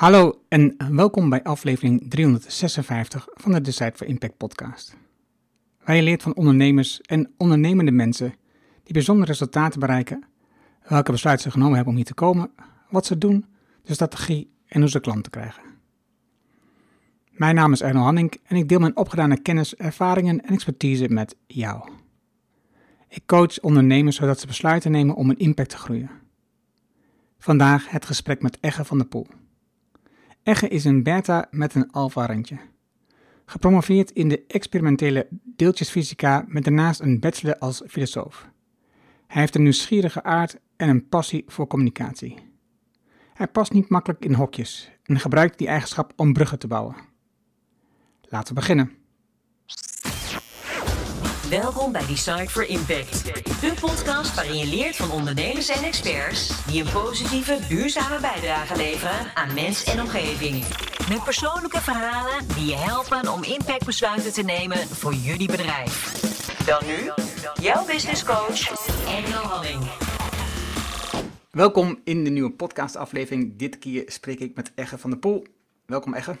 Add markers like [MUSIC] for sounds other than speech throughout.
Hallo en welkom bij aflevering 356 van de Decide for Impact podcast. Je leert van ondernemers en ondernemende mensen die bijzondere resultaten bereiken, welke besluiten ze genomen hebben om hier te komen, wat ze doen, de strategie en hoe ze klanten krijgen. Mijn naam is Erno Hanning en ik deel mijn opgedane kennis, ervaringen en expertise met jou. Ik coach ondernemers zodat ze besluiten nemen om een impact te groeien. Vandaag het gesprek met Egge van der Poel. Egge is een beta met een alpha-randje. Gepromoveerd in de experimentele deeltjesfysica met daarnaast een bachelor als filosoof. Hij heeft een nieuwsgierige aard en een passie voor communicatie. Hij past niet makkelijk in hokjes en gebruikt die eigenschap om bruggen te bouwen. Laten we beginnen. Welkom bij Decide for Impact, de podcast waarin je leert van ondernemers en experts die een positieve, duurzame bijdrage leveren aan mens en omgeving. Met persoonlijke verhalen die je helpen om impactbesluiten te nemen voor jullie bedrijf. Dan nu, jouw business coach, Engel Halling. Welkom in de nieuwe podcastaflevering. Dit keer spreek ik met Egge van der Poel. Welkom Egge.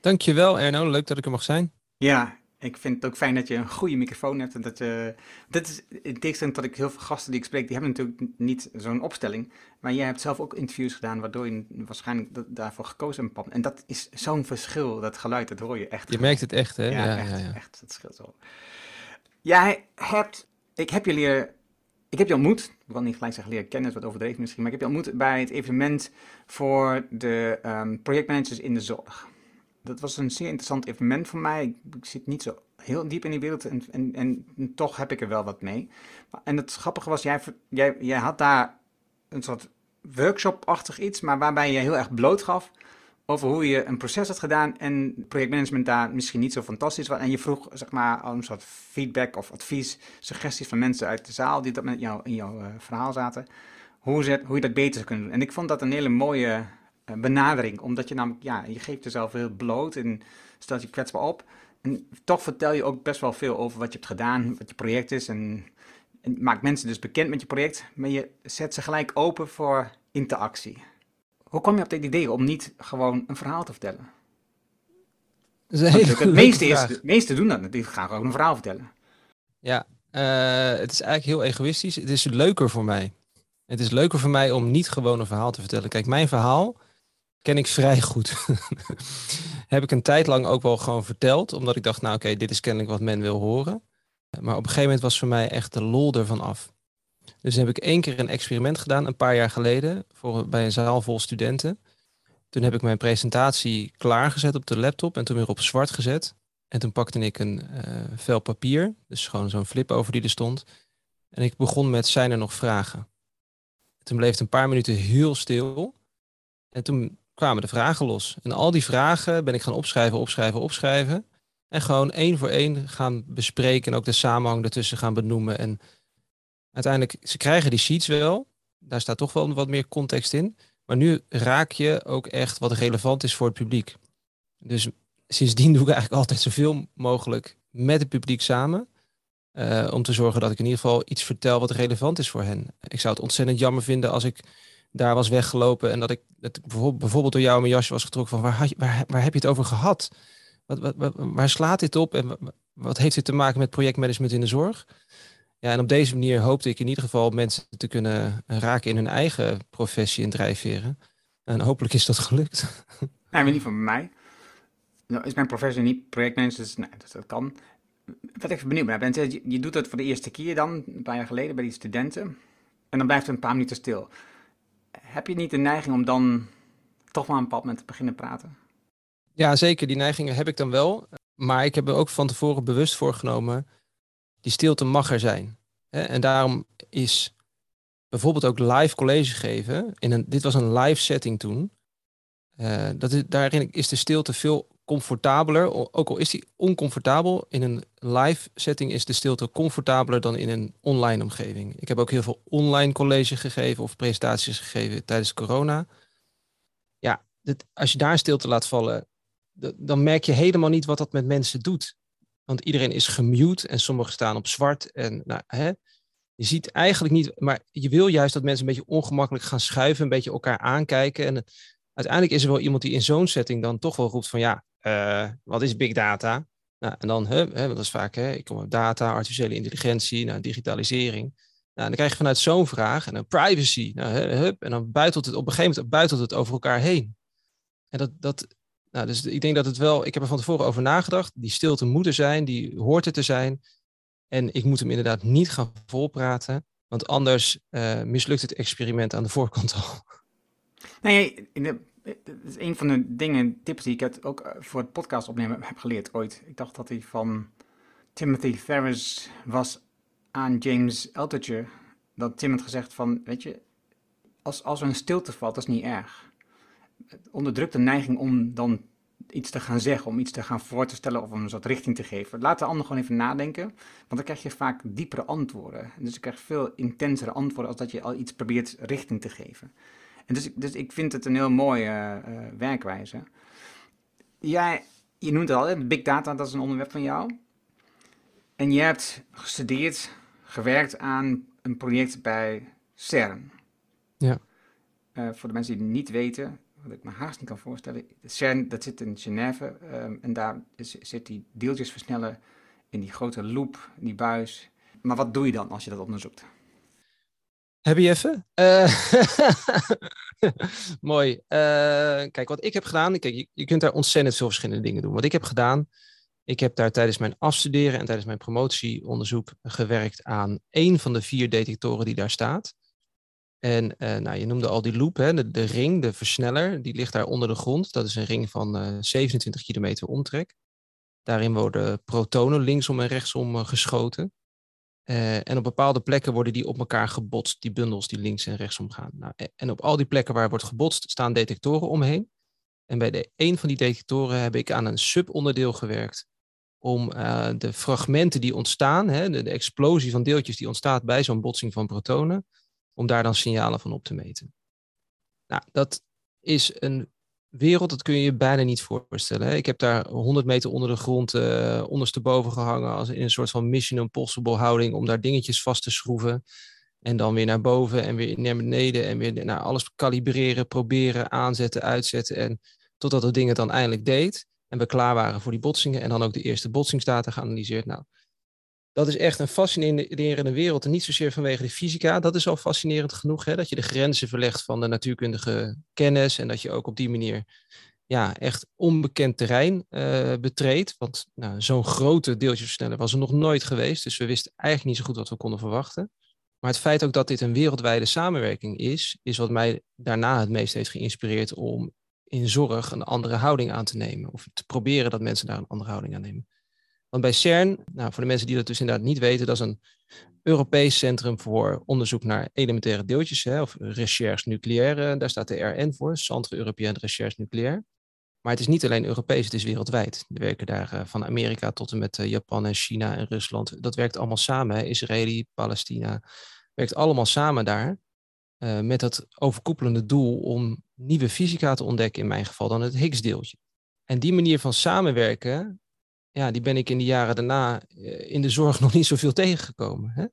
Dankjewel Erno, leuk dat ik er mag zijn. Ja, ik vind het ook fijn dat je een goede microfoon hebt. En dat je, dat is in tegenstelling tot ik heel veel gasten die ik spreek, die hebben natuurlijk niet zo'n opstelling. Maar jij hebt zelf ook interviews gedaan, waardoor je waarschijnlijk daarvoor gekozen hebt. En dat is zo'n verschil, dat geluid, dat hoor je echt. Je merkt het echt, hè? Ja, ja, echt, ja, ja. echt, dat scheelt zo. Jij hebt, ik heb je leren, ik heb je ontmoet, ik wil niet gelijk zeggen leren kennen, is wat overdreven misschien, maar ik heb je ontmoet bij het evenement voor de um, projectmanagers in de zorg dat was een zeer interessant evenement voor mij. Ik, zit niet zo heel diep in die wereld en, en, en toch heb ik er wel wat mee. En het grappige was, jij, jij, jij had daar een soort workshop-achtig iets, maar waarbij je heel erg bloot gaf over hoe je een proces had gedaan en projectmanagement daar misschien niet zo fantastisch was. En je vroeg zeg maar een soort feedback of advies, suggesties van mensen uit de zaal die dat met jou in jouw uh, verhaal zaten. Hoe, hoe je dat beter zou kunnen doen. En ik vond dat een hele mooie benadering. Omdat je namelijk, ja, je geeft jezelf heel bloot en stelt je kwetsbaar op. En toch vertel je ook best wel veel over wat je hebt gedaan, wat je project is. En, en maakt mensen dus bekend met je project, maar je zet ze gelijk open voor interactie. Hoe kom je op dit idee om niet gewoon een verhaal te vertellen? het meeste, is, de meeste doen dat natuurlijk, graag ook een verhaal vertellen. Ja, uh, het is eigenlijk heel egoïstisch. Het is leuker voor mij. Het is leuker voor mij om niet gewoon een verhaal te vertellen. Kijk, mijn verhaal ken ik vrij goed. [LAUGHS] heb ik een tijd lang ook wel gewoon verteld, omdat ik dacht, nou oké, dit is kennelijk wat men wil horen. Maar op een gegeven moment was voor mij echt de lol ervan af. Dus heb ik één keer een experiment gedaan, een paar jaar geleden, voor, bij een zaal vol studenten. Toen heb ik mijn presentatie klaargezet op de laptop en toen weer op zwart gezet. En toen pakte ik een uh, vel papier, dus gewoon zo'n flip over die er stond. En ik begon met, zijn er nog vragen? Toen bleef het een paar minuten heel stil. En toen kwamen de vragen los. En al die vragen ben ik gaan opschrijven, opschrijven, opschrijven. En gewoon één voor één gaan bespreken en ook de samenhang ertussen gaan benoemen. En uiteindelijk, ze krijgen die sheets wel. Daar staat toch wel wat meer context in. Maar nu raak je ook echt wat relevant is voor het publiek. Dus sindsdien [LAUGHS] doe ik eigenlijk altijd zoveel mogelijk met het publiek samen. Uh, om te zorgen dat ik in ieder geval iets vertel wat relevant is voor hen. Ik zou het ontzettend jammer vinden als ik daar was weggelopen en dat ik, dat bijvoorbeeld, door jou mijn jasje was getrokken van waar, waar, waar heb je het over gehad? Wat, wat, waar slaat dit op en wat heeft dit te maken met projectmanagement in de zorg? Ja, en op deze manier hoopte ik in ieder geval mensen te kunnen raken in hun eigen professie en drijfveren. En hopelijk is dat gelukt. Nee, maar niet van mij. Nou, is mijn professie niet projectmanager, dus, nee, dat kan. Wat ik benieuwd ben, je, je doet dat voor de eerste keer dan, een paar jaar geleden bij die studenten. En dan blijft het een paar minuten stil heb je niet de neiging om dan toch maar een pad met te beginnen praten? Ja, zeker. Die neigingen heb ik dan wel. Maar ik heb er ook van tevoren bewust voorgenomen, die stilte mag er zijn. En daarom is bijvoorbeeld ook live college geven. In een, dit was een live setting toen. Uh, dat is, daarin is de stilte veel comfortabeler. Ook al is die oncomfortabel, in een live setting is de stilte comfortabeler dan in een online omgeving. Ik heb ook heel veel online college gegeven of presentaties gegeven tijdens corona. Ja, dit, als je daar stilte laat vallen, dan merk je helemaal niet wat dat met mensen doet. Want iedereen is gemute en sommigen staan op zwart. En nou, hè, je ziet eigenlijk niet, maar je wil juist dat mensen een beetje ongemakkelijk gaan schuiven, een beetje elkaar aankijken. En uiteindelijk is er wel iemand die in zo'n setting dan toch wel roept van ja, uh, wat is big data? Nou, en dan, hè, dat is vaak, hè, ik kom op data, artificiële intelligentie, nou, digitalisering. Nou, dan krijg je vanuit zo'n vraag en dan privacy. Nou, hup, en dan buitelt het op een gegeven moment buitelt het over elkaar heen. En dat, dat, nou, dus ik denk dat het wel, ik heb er van tevoren over nagedacht. Die stilte moet er zijn, die hoort er te zijn. En ik moet hem inderdaad niet gaan volpraten, want anders uh, mislukt het experiment aan de voorkant al. Nee, dat is een van de dingen, tips die ik het ook eh, voor het podcast opnemen heb geleerd ooit. Ik dacht dat hij van Timothy Ferris was aan James Altucher. Dat Tim had gezegd van, weet je, als, als er een stilte valt, dat is niet erg. Onderdrukt de neiging om dan iets te gaan zeggen, om iets te gaan voor te stellen of om een soort richting te geven. Laat de ander gewoon even nadenken, want dan krijg je vaak diepere antwoorden. Dus je krijgt veel intensere antwoorden als dat je al iets probeert richting te geven. En dus, dus ik vind het een heel mooie uh, werkwijze. Jij, je noemt het al, big data, dat is een onderwerp van jou. En je hebt gestudeerd, gewerkt aan een project bij CERN. Ja. Uh, voor de mensen die het niet weten, wat ik me haast niet kan voorstellen. CERN, dat zit in Genève um, en daar is, zit die deeltjesversneller in die grote loop, in die buis. Maar wat doe je dan als je dat onderzoekt? Heb je even? Uh, [LAUGHS] mooi. Uh, kijk, wat ik heb gedaan, kijk, je, kunt daar ontzettend veel verschillende dingen doen. Wat ik heb gedaan, ik heb daar tijdens mijn afstuderen en tijdens mijn promotieonderzoek gewerkt aan één van de vier detectoren die daar staat. En uh, nou, je noemde al die loop, hè, de, de, ring, de versneller, die ligt daar onder de grond. Dat is een ring van uh, 27 kilometer omtrek. Daarin worden protonen linksom en rechtsom geschoten. Uh, en op bepaalde plekken worden die op elkaar gebotst, die bundels die links en rechtsom gaan. Nou, en op al die plekken waar wordt gebotst, staan detectoren omheen. En bij de, een van die detectoren heb ik aan een subonderdeel gewerkt om uh, de fragmenten die ontstaan, hè, de, de, explosie van deeltjes die ontstaat bij zo'n botsing van protonen, om daar dan signalen van op te meten. Nou, dat is een wereld, dat kun je je bijna niet voorstellen. Hè? Ik heb daar 100 meter onder de grond uh, ondersteboven gehangen, als in een soort van Mission Impossible houding, om daar dingetjes vast te schroeven. En dan weer naar boven en weer naar beneden en weer naar alles kalibreren, proberen, aanzetten, uitzetten. En totdat het ding het dan eindelijk deed. En we klaar waren voor die botsingen. En dan ook de eerste botsingsdata geanalyseerd. Nou, dat is echt een fascinerende wereld. En niet zozeer vanwege de fysica. Dat is al fascinerend genoeg. Hè? Dat je de grenzen verlegt van de natuurkundige kennis. En dat je ook op die manier ja, echt onbekend terrein uh, betreedt. Want nou, zo'n grote deeltjesversneller was er nog nooit geweest. Dus we wisten eigenlijk niet zo goed wat we konden verwachten. Maar het feit ook dat dit een wereldwijde samenwerking is, is wat mij daarna het meest heeft geïnspireerd om in zorg een andere houding aan te nemen. Of te proberen dat mensen daar een andere houding aan nemen. Want bij CERN, nou, voor de mensen die dat dus inderdaad niet weten, dat is een Europees Centrum voor Onderzoek naar Elementaire Deeltjes, hè, of Recherche Nucléaire, daar staat de RN voor, Centre Européen de Recherche Nucléaire. Maar het is niet alleen Europees, het is wereldwijd. Er werken daar uh, van Amerika tot en met uh, Japan en China en Rusland. Dat werkt allemaal samen. Hè. Israëli, Palestina, werkt allemaal samen daar. Uh, met dat overkoepelende doel om nieuwe fysica te ontdekken, in mijn geval dan het Higgs-deeltje. En die manier van samenwerken, ja, die ben ik in de jaren daarna uh, in de zorg [LAUGHS] nog niet zoveel tegengekomen. Hè?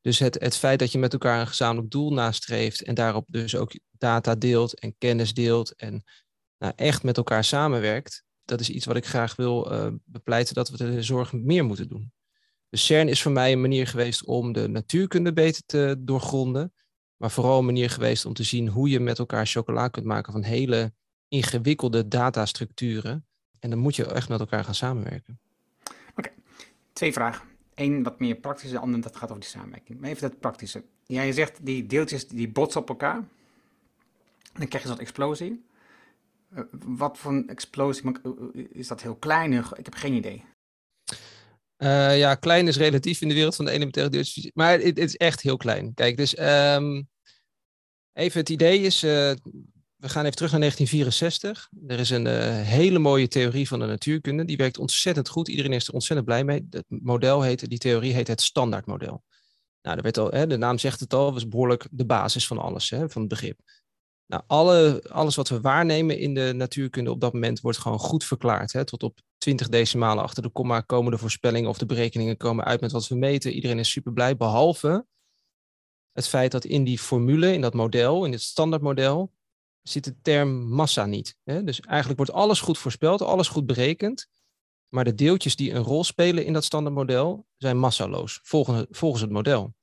Dus het, het feit dat je met elkaar een gezamenlijk doel nastreeft en daarop dus ook data deelt en kennis deelt en nou, echt met elkaar samenwerkt, dat is iets wat ik graag wil uh, bepleiten dat we de zorg meer moeten doen. Dus CERN is voor mij een manier geweest om de natuurkunde beter te doorgronden, maar vooral een manier geweest om te zien hoe je met elkaar chocola kunt maken van hele ingewikkelde datastructuren. En dan moet je echt met elkaar gaan samenwerken. Twee vragen. Eén wat meer praktisch, de andere dat gaat over die samenwerking. Maar even dat praktische. Ja, je zegt die deeltjes die botsen op elkaar. Dan krijg je zo'n explosie. Uh, wat voor een explosie? Is dat heel klein? Ik heb geen idee. Uh, ja, klein is relatief in de wereld van de elementaire deeltjes. Maar het, is echt heel klein. Kijk, dus um, even het idee is, we gaan even terug naar 1964. Er is een uh, hele mooie theorie van de natuurkunde. Die werkt ontzettend goed. Iedereen is er ontzettend blij mee. Het model heet, die theorie heet het standaardmodel. Nou, er werd al, hè, de naam zegt het al, was behoorlijk de basis van alles, hè, van het begrip. Nou, alle, alles wat we waarnemen in de natuurkunde op dat moment wordt gewoon goed verklaard. Hè? Tot op 20 decimalen achter de komma komen de voorspellingen of de berekeningen komen uit met wat we meten. Iedereen is super blij, behalve het feit dat in die formule, in dat model, in het standaardmodel, zit de term massa niet. Hè? Dus eigenlijk wordt alles goed voorspeld, alles goed berekend. Maar de deeltjes die een rol spelen in dat standaardmodel zijn massaloos, volgens, volgens het model.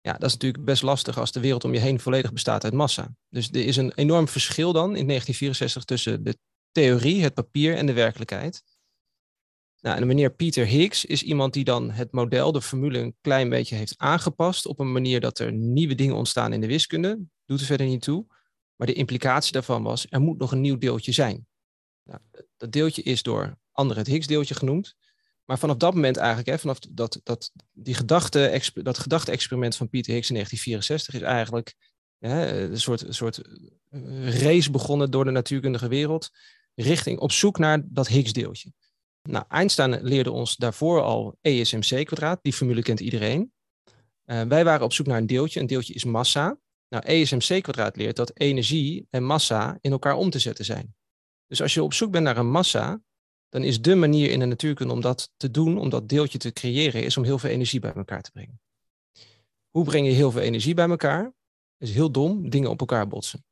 Ja, dat is natuurlijk best lastig als de wereld om je heen volledig bestaat uit massa. Dus er is een enorm verschil dan in 1964 tussen de theorie, het papier en de werkelijkheid. Nou, en meneer Peter Higgs is iemand die dan het model, de formule, een klein beetje heeft aangepast op een manier dat er nieuwe dingen ontstaan in de wiskunde. Doet er verder niet toe. Maar de implicatie daarvan was, er moet nog een nieuw deeltje zijn. Nou, dat deeltje is door anderen het Higgs-deeltje genoemd. Maar vanaf dat moment eigenlijk, hè, vanaf dat, dat, die gedachte, dat gedachte-experiment van Peter Higgs in 1964 is eigenlijk hè, een soort, soort eh, race begonnen door de natuurkundige wereld richting op zoek naar dat Higgs-deeltje. Nou, Einstein leerde ons daarvoor al E is mc kwadraat. Die formule kent iedereen. Uh, wij waren op zoek naar een deeltje. Een deeltje is massa. Nou, E is mc kwadraat leert dat energie en massa in elkaar om te zetten zijn. Dus als je op zoek bent naar een massa, dan is de manier in de natuurkunde om dat te doen, om dat deeltje te creëren, is om heel veel energie bij elkaar te brengen. Hoe breng je heel veel energie bij elkaar? Is heel dom, dingen op elkaar botsen.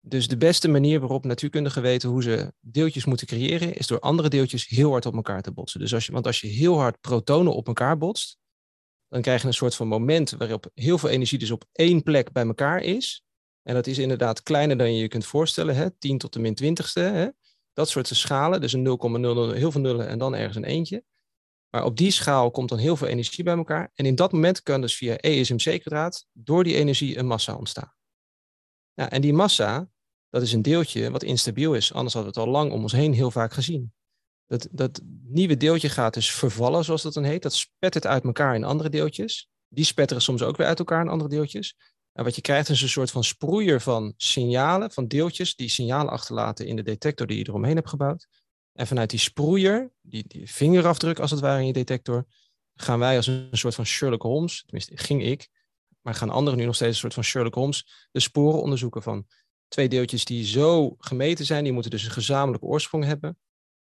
Dus de beste manier waarop natuurkundigen weten hoe ze deeltjes moeten creëren, is door andere deeltjes heel hard op elkaar te botsen. Dus als je, want als je heel hard protonen op elkaar botst, dan krijg je een soort van moment waarop heel veel energie dus op één plek bij elkaar is. En dat is inderdaad kleiner dan je je kunt voorstellen, hè? 10 tot de min 20ste. Hè? Dat soort schalen, dus een 0,00, heel veel nullen en dan ergens een eentje. Maar op die schaal komt dan heel veel energie bij elkaar. En in dat moment kan dus via E is mc kwadraat door die energie een massa ontstaan. Nou, en die massa, dat is een deeltje wat instabiel is. Anders hadden we het al lang om ons heen heel vaak gezien. Dat, dat nieuwe deeltje gaat dus vervallen, zoals dat dan heet. Dat spettert uit elkaar in andere deeltjes. Die spetteren soms ook weer uit elkaar in andere deeltjes. En wat je krijgt is een soort van sproeier van signalen, van deeltjes die signalen achterlaten in de detector die je eromheen hebt gebouwd. En vanuit die sproeier, die, die vingerafdruk als het ware in je detector, gaan wij als een soort van Sherlock Holmes, tenminste ging ik, maar gaan anderen nu nog steeds een soort van Sherlock Holmes, de sporen onderzoeken van twee deeltjes die zo gemeten zijn, die moeten dus een gezamenlijke oorsprong hebben.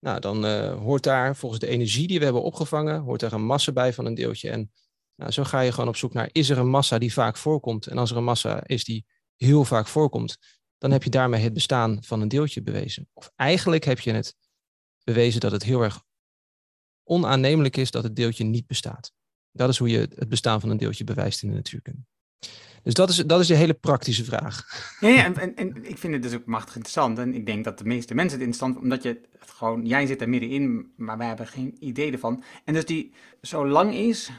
Nou, dan uh, hoort daar volgens de energie die we hebben opgevangen, hoort daar een massa bij van een deeltje. En nou, zo ga je gewoon op zoek naar, is er een massa die vaak voorkomt? En als er een massa is die heel vaak voorkomt, dan heb je daarmee het bestaan van een deeltje bewezen. Of eigenlijk heb je het bewezen dat het heel erg onaannemelijk is dat het deeltje niet bestaat. Dat is hoe je het bestaan van een deeltje bewijst in de natuurkunde. Dus dat is, dat is de hele praktische vraag. Ja, ja en, en, en, ik vind het dus ook machtig interessant. En ik denk dat de meeste mensen het interessant omdat je het gewoon, jij zit er middenin, maar wij hebben geen idee ervan. En dus die zo lang is,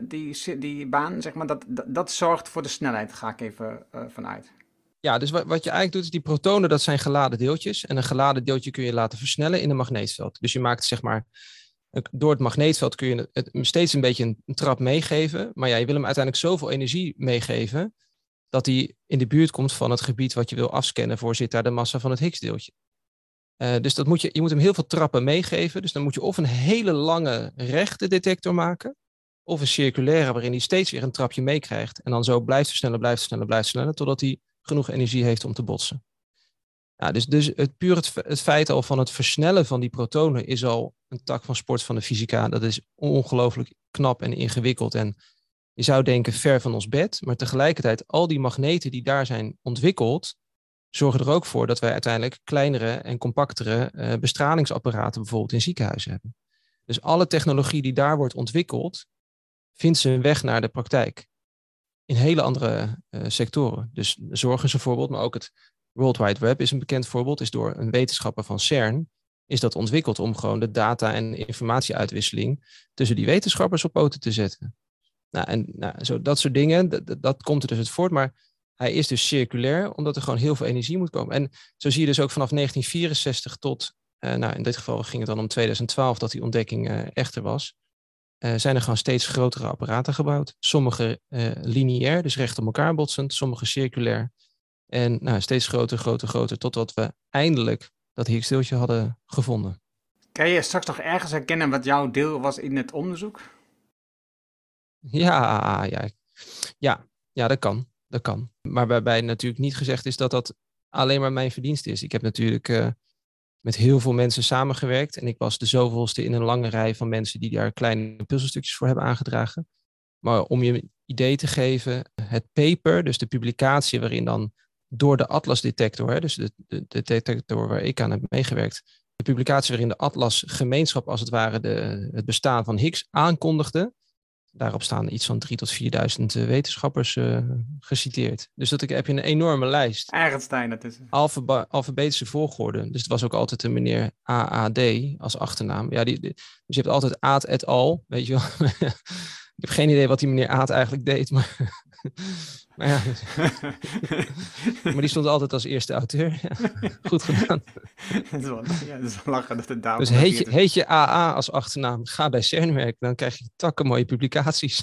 die, die baan, zeg maar, dat, dat, dat zorgt voor de snelheid, ga ik even uh, vanuit. Ja, dus wat, wat je eigenlijk doet, is die protonen, dat zijn geladen deeltjes. En een geladen deeltje kun je laten versnellen in een magneetveld. Dus je maakt zeg maar door het magneetveld kun je het steeds een beetje een, trap meegeven. Maar ja, je wil hem uiteindelijk zoveel energie meegeven dat hij in de buurt komt van het gebied wat je wil afscannen voor zit daar de massa van het Higgs-deeltje. Uh, dus dat moet je, je moet hem heel veel trappen meegeven. Dus dan moet je of een hele lange rechte detector maken, of een circulaire waarin hij steeds weer een trapje meekrijgt. En dan zo blijft versnellen, blijft versnellen, blijft versnellen, totdat hij genoeg energie heeft om te botsen. Dus dus het, puur het, feit al van het versnellen van die protonen is al een tak van sport van de fysica. Dat is ongelooflijk knap en ingewikkeld. En je zou denken ver van ons bed, maar tegelijkertijd al die magneten die daar zijn ontwikkeld, zorgen er ook voor dat wij uiteindelijk kleinere en compactere uh, bestralingsapparaten bijvoorbeeld in ziekenhuizen hebben. Dus alle technologie die daar wordt ontwikkeld, vindt zijn weg naar de praktijk. In hele andere uh, sectoren. Dus zorg is een voorbeeld, maar ook het World Wide Web is een bekend voorbeeld, is door een wetenschapper van CERN, is dat ontwikkeld om gewoon de data- en informatieuitwisseling tussen die wetenschappers op poten te zetten. Nou, en nou, zo, dat soort dingen, dat, komt er dus uit voort, maar hij is dus circulair, omdat er gewoon heel veel energie moet komen. En zo zie je dus ook vanaf 1964 tot, uh, nou in dit geval ging het dan om 2012 dat die ontdekking uh, echter was, uh, zijn er gewoon steeds grotere apparaten gebouwd. Sommige lineair, dus recht op elkaar botsend, sommige circulair. En nou, steeds groter, groter, groter, totdat we eindelijk dat Higgsdeeltje hadden gevonden. Kan je straks nog ergens herkennen wat jouw deel was in het onderzoek? Ja, ja, ja, ja dat kan. Dat kan. Maar waarbij natuurlijk niet gezegd is dat dat alleen maar mijn verdienst is. Ik heb natuurlijk uh, met heel veel mensen samengewerkt. En ik was de zoveelste in een lange rij van mensen die daar kleine puzzelstukjes voor hebben aangedragen. Maar om je een idee te geven, het paper, dus de publicatie waarin dan door de Atlas-detector, dus de, de, de, detector waar ik aan heb meegewerkt, de publicatie waarin de Atlas-gemeenschap als het ware de, het bestaan van Higgs aankondigde. Daarop staan iets van 3.000 tot 4.000 wetenschappers uh, geciteerd. Dus dat ik, heb je een enorme lijst. Is. Alfaba alfabetische volgorde. Dus het was ook altijd een meneer AAD als achternaam. Ja, die, dus je hebt altijd Aad et al, weet je wel. [LAUGHS] ik heb geen idee wat die meneer Aad eigenlijk deed, maar maar, ja. [LAUGHS] maar die stond altijd als eerste auteur. [LAUGHS] Goed gedaan. dat, is wel, ja, dat is wel lachen dat het Dus heet je, heet je AA als achternaam, ga bij CERN werken. Dan krijg je takken mooie publicaties.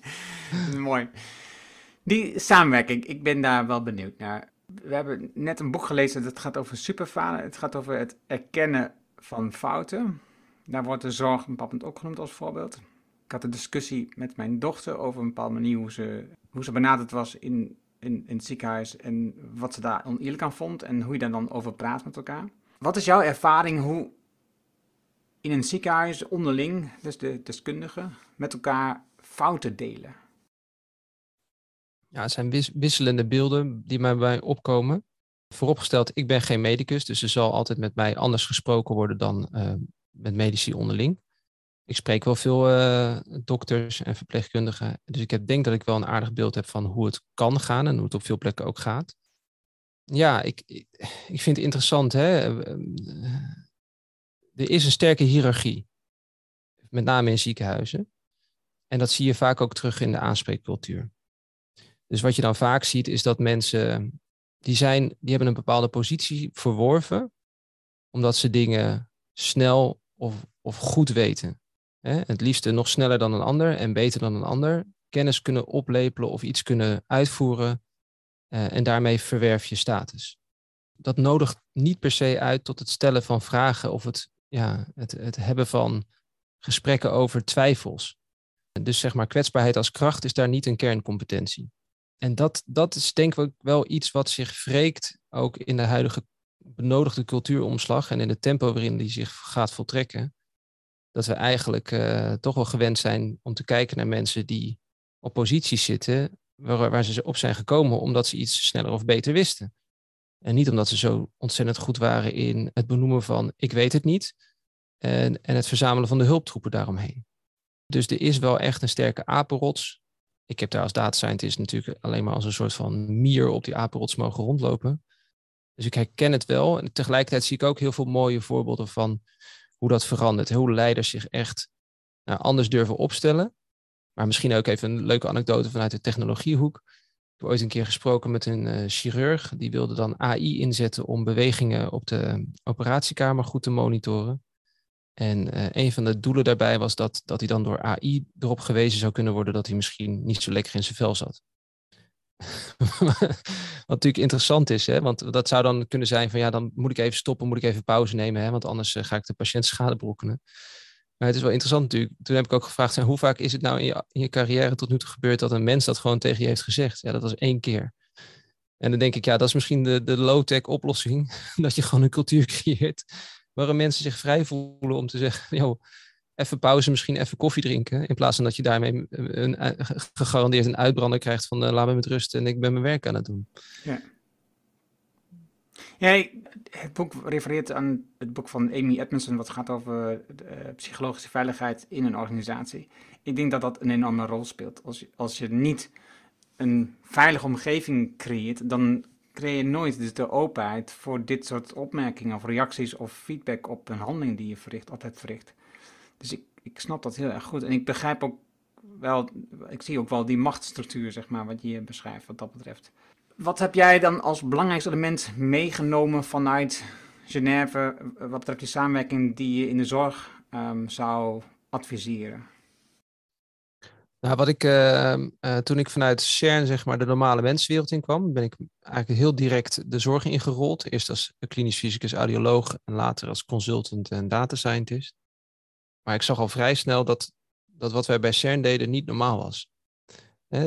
[LAUGHS] Mooi. Die samenwerking, ik ben daar wel benieuwd naar. We hebben net een boek gelezen dat gaat over superfalen. Het gaat over het erkennen van fouten. Daar wordt de zorg een bepaald ook genoemd als voorbeeld. Ik had een discussie met mijn dochter over een bepaalde manier hoe ze, hoe ze benaderd was in, in, in het ziekenhuis en wat ze daar oneerlijk aan vond en hoe je daar dan over praat met elkaar. Wat is jouw ervaring hoe in een ziekenhuis onderling, dus de deskundigen, met elkaar fouten delen? Ja, het zijn wisselende beelden die mij bij opkomen. Vooropgesteld, ik ben geen medicus, dus er zal altijd met mij anders gesproken worden dan uh, met medici onderling ik spreek wel veel uh, dokters en verpleegkundigen. Dus ik heb, denk dat ik wel een aardig beeld heb van hoe het kan gaan en hoe het op veel plekken ook gaat. Ja, ik, ik, vind het interessant. Hè? Er is een sterke hiërarchie, met name in ziekenhuizen. En dat zie je vaak ook terug in de aanspreekcultuur. Dus wat je dan vaak ziet, is dat mensen die, zijn, die hebben een bepaalde positie verworven, omdat ze dingen snel of, of goed weten. Hè, het liefste nog sneller dan een ander en beter dan een ander. Kennis kunnen oplepelen of iets kunnen uitvoeren. Uh, en daarmee verwerf je status. Dat nodigt niet per se uit tot het stellen van vragen of het, ja, het, het hebben van gesprekken over twijfels. Dus zeg maar, kwetsbaarheid als kracht is daar niet een kerncompetentie. En dat, dat is denk ik wel iets wat zich wreekt ook in de huidige benodigde cultuuromslag en in het tempo waarin die zich gaat voltrekken dat we eigenlijk uh, toch wel gewend zijn om te kijken naar mensen die op posities zitten waar, waar ze op zijn gekomen omdat ze iets sneller of beter wisten. En niet omdat ze zo ontzettend goed waren in het benoemen van ik weet het niet en, en het verzamelen van de hulptroepen daaromheen. Dus er is wel echt een sterke apenrots. Ik heb daar als data scientist natuurlijk alleen maar als een soort van mier op die apenrots mogen rondlopen. Dus ik herken het wel. En tegelijkertijd zie ik ook heel veel mooie voorbeelden van hoe dat verandert. Hoe leiders zich echt nou, anders durven opstellen. Maar misschien ook even een leuke anekdote vanuit de technologiehoek. Ik heb ooit een keer gesproken met een uh, chirurg. Die wilde dan AI inzetten om bewegingen op de operatiekamer goed te monitoren. En uh, een van de doelen daarbij was dat, dat hij dan door AI erop gewezen zou kunnen worden dat hij misschien niet zo lekker in zijn vel zat. [LAUGHS] Wat natuurlijk interessant is, hè? want dat zou dan kunnen zijn van ja, dan moet ik even stoppen, moet ik even pauze nemen, hè? want anders eh, ga ik de patiënt schade brokkenen. Maar het is wel interessant natuurlijk. Toen heb ik ook gevraagd, hoe vaak is het nou in je, in je carrière tot nu toe gebeurd dat een mens dat gewoon tegen je heeft gezegd? Ja, dat was één keer. En dan denk ik, ja, dat is misschien de, de low-tech oplossing. [LAUGHS] dat je gewoon een cultuur creëert waarin mensen zich vrij voelen om te zeggen, [LAUGHS] joh, even pauze, misschien even koffie drinken. In plaats van dat je daarmee een, gegarandeerd een uitbrander krijgt van uh, laat me met rust en ik ben mijn werk aan het doen. Ja. Ja, het boek refereert aan het boek van Amy Edmondson, wat gaat over psychologische veiligheid in een organisatie. Ik denk dat dat een enorme rol speelt. Als je, als je niet een veilige omgeving creëert, dan creëer je nooit dus de openheid voor dit soort opmerkingen of reacties of feedback op een handeling die je verricht, altijd verricht. Dus ik, ik snap dat heel erg goed. En ik begrijp ook wel, ik zie ook wel die machtsstructuur, zeg maar, wat je hier beschrijft wat dat betreft. Wat heb jij dan als belangrijkste element meegenomen vanuit Genève, wat betreft die samenwerking die je in de zorg um, zou adviseren? Nou, wat ik, uh, uh, toen ik vanuit CERN zeg maar de normale menswereld in kwam, ben ik eigenlijk heel direct de zorg ingerold. Eerst als klinisch fysicus, audioloog en later als consultant en data scientist. Maar ik zag al vrij snel dat, dat wat wij bij CERN deden niet normaal was.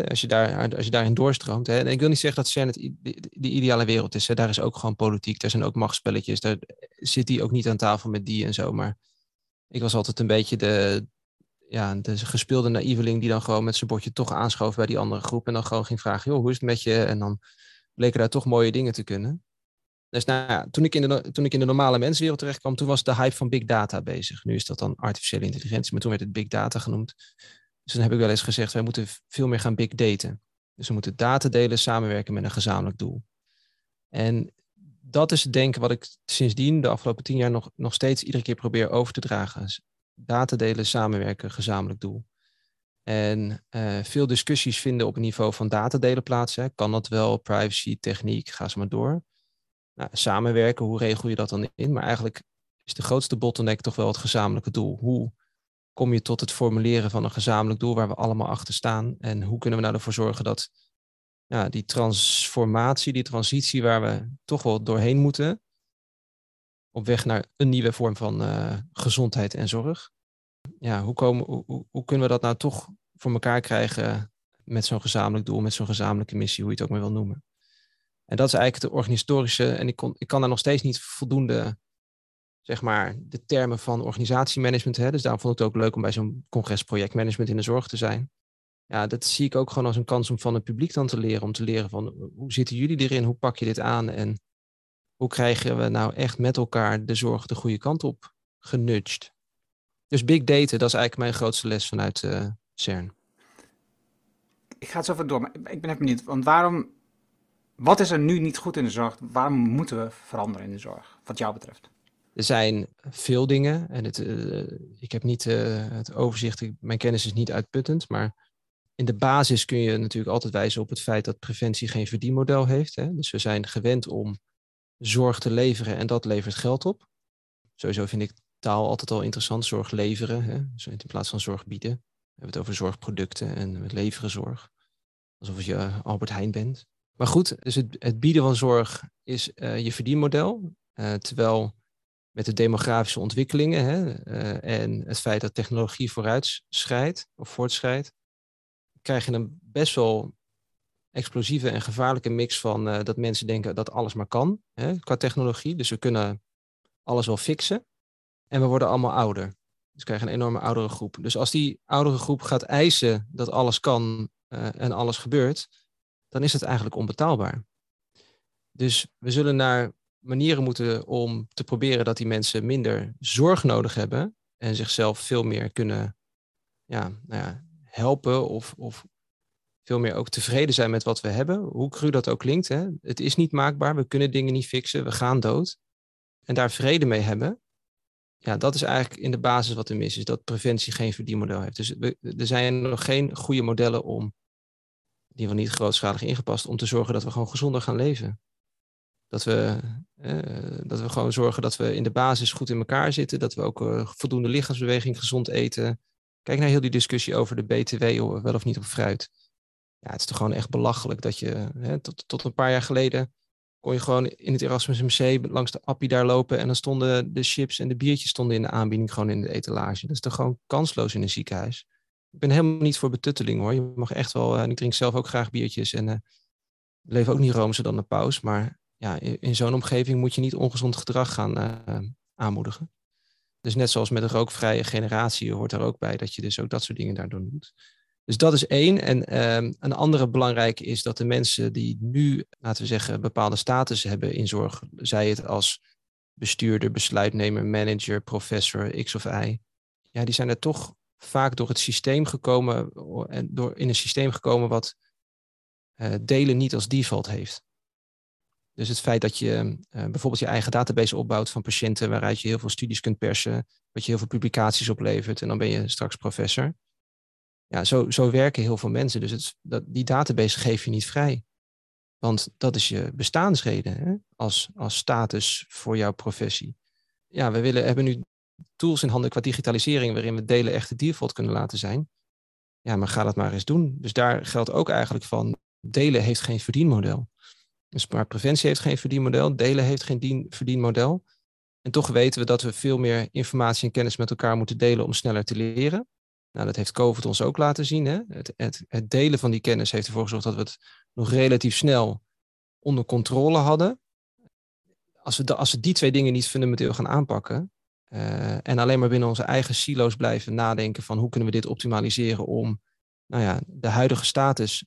als, je daar, als je daarin doorstroomt. En ik wil niet zeggen dat CERN het, de, ideale wereld is. Daar is ook gewoon politiek, daar zijn ook machtspelletjes. Daar zit hij ook niet aan tafel met die en zo. Maar ik was altijd een beetje de, ja, de gespeelde naïveling die dan gewoon met zijn bordje toch aanschoof bij die andere groep. En dan gewoon ging vragen, joh, hoe is het met je? En dan bleken daar toch mooie dingen te kunnen. Dus nou toen, ik in de, toen ik in de normale menswereld terecht kwam, toen was de hype van big data bezig. Nu is dat dan artificiële intelligentie, maar toen werd het big data genoemd. Dus dan heb ik wel eens gezegd, wij moeten veel meer gaan big daten. Dus we moeten data delen, samenwerken met een gezamenlijk doel. En dat is het denken wat ik sindsdien de afgelopen tien jaar nog, nog steeds iedere keer probeer over te dragen. Data delen, samenwerken, gezamenlijk doel. En uh, veel discussies vinden op het niveau van datadelen plaats. Hè. Kan dat wel, privacy, techniek, ga ze maar door. Nou, samenwerken, hoe regel je dat dan in? Maar eigenlijk is de grootste bottleneck toch wel het gezamenlijke doel. Hoe kom je tot het formuleren van een gezamenlijk doel waar we allemaal achter staan? En hoe kunnen we nou ervoor zorgen dat ja, die transformatie, die transitie waar we toch wel doorheen moeten, op weg naar een nieuwe vorm van uh, gezondheid en zorg. Ja, hoe, komen, hoe, hoe, kunnen we dat nou toch voor elkaar krijgen met zo'n gezamenlijk doel, met zo'n gezamenlijke missie, hoe je het ook maar wil noemen. En dat is eigenlijk de organisatorische, en ik, kon, ik kan daar nog steeds niet voldoende, zeg maar, de termen van organisatiemanagement, hè, dus daarom vond ik het ook leuk om bij zo'n congres projectmanagement in de zorg te zijn ja, dat zie ik ook gewoon als een kans om van het publiek dan te leren. Om te leren van hoe zitten jullie erin? Hoe pak je dit aan? En hoe krijgen we nou echt met elkaar de zorg de goede kant op genudged? Dus big data, dat is eigenlijk mijn grootste les vanuit uh, CERN. Ik ga het zo even door, maar ik ben even benieuwd. Want waarom, wat is er nu niet goed in de zorg? Waarom moeten we veranderen in de zorg, wat jou betreft? Er zijn veel dingen en het, uh, ik heb niet uh, het overzicht, mijn kennis is niet uitputtend, maar in de basis kun je natuurlijk altijd wijzen op het feit dat preventie geen verdienmodel heeft. Hè? Dus we zijn gewend om zorg te leveren en dat levert geld op. Sowieso vind ik taal altijd al interessant, zorg leveren. Hè? Dus in plaats van zorg bieden. We hebben het over zorgproducten en leveren zorg. Alsof je Albert Heijn bent. Maar goed, dus het, bieden van zorg is uh, je verdienmodel. Uh, terwijl met de demografische ontwikkelingen hè, uh, en het feit dat technologie vooruitschrijdt of voortschrijdt, krijg je een best wel explosieve en gevaarlijke mix van dat mensen denken dat alles maar kan hè, qua technologie. Dus we kunnen alles wel fixen. En we worden allemaal ouder. Dus we krijgen een enorme oudere groep. Dus als die oudere groep gaat eisen dat alles kan en alles gebeurt, dan is het eigenlijk onbetaalbaar. Dus we zullen naar manieren moeten om te proberen dat die mensen minder zorg nodig hebben en zichzelf veel meer kunnen ja, nou ja, helpen of, of veel meer ook tevreden zijn met wat we hebben. Hoe cru dat ook klinkt. Hè? Het is niet maakbaar, we kunnen dingen niet fixen, we gaan dood. En daar vrede mee hebben. Ja, dat is eigenlijk in de basis wat er mis is. Dat preventie geen verdienmodel heeft. Dus er zijn nog geen goede modellen om, ieder geval niet grootschalig ingepast, om te zorgen dat we gewoon gezonder gaan leven. Dat we, eh, dat we gewoon zorgen dat we in de basis goed in elkaar zitten. Dat we ook uh, voldoende lichaamsbeweging, gezond eten, Kijk naar heel die discussie over de BTW, wel of niet op fruit. Ja, het is toch gewoon echt belachelijk dat je, hè, tot, tot een paar jaar geleden, kon je gewoon in het Erasmus MC langs de appie daar lopen en dan stonden de chips en de biertjes stonden in de aanbieding gewoon in de etalage. Dat is toch gewoon kansloos in een ziekenhuis. Ik ben helemaal niet voor betutteling hoor. Je mag echt wel, en ik drink zelf ook graag biertjes en uh, leef ook niet roomser dan de paus. Maar ja, in, zo'n omgeving moet je niet ongezond gedrag gaan uh, aanmoedigen. Dus net zoals met een rookvrije generatie hoort er ook bij dat je dus ook dat soort dingen daardoor doet. Dus dat is één. En um, een andere belangrijke is dat de mensen die nu, laten we zeggen, bepaalde status hebben in zorg, zij het als bestuurder, besluitnemer, manager, professor, X of Y, ja, die zijn er toch vaak door het systeem gekomen en door in een systeem gekomen wat uh, delen niet als default heeft. Dus het feit dat je uh, bijvoorbeeld je eigen database opbouwt van patiënten, waaruit je heel veel studies kunt persen, wat je heel veel publicaties oplevert en dan ben je straks professor. Ja, zo, zo werken heel veel mensen. Dus het, dat, die database geef je niet vrij. Want dat is je bestaansreden hè? Als, als status voor jouw professie. Ja, we willen, hebben nu tools in handen qua digitalisering waarin we delen echt de default kunnen laten zijn. Ja, maar ga dat maar eens doen. Dus daar geldt ook eigenlijk van, delen heeft geen verdienmodel. Dus maar preventie heeft geen verdienmodel, delen heeft geen verdienmodel. En toch weten we dat we veel meer informatie en kennis met elkaar moeten delen om sneller te leren. Nou, dat heeft COVID ons ook laten zien. Hè? Het, het, het delen van die kennis heeft ervoor gezorgd dat we het nog relatief snel onder controle hadden. Als we, als we die twee dingen niet fundamenteel gaan aanpakken uh, en alleen maar binnen onze eigen silo's blijven nadenken van hoe kunnen we dit optimaliseren om nou ja, de huidige status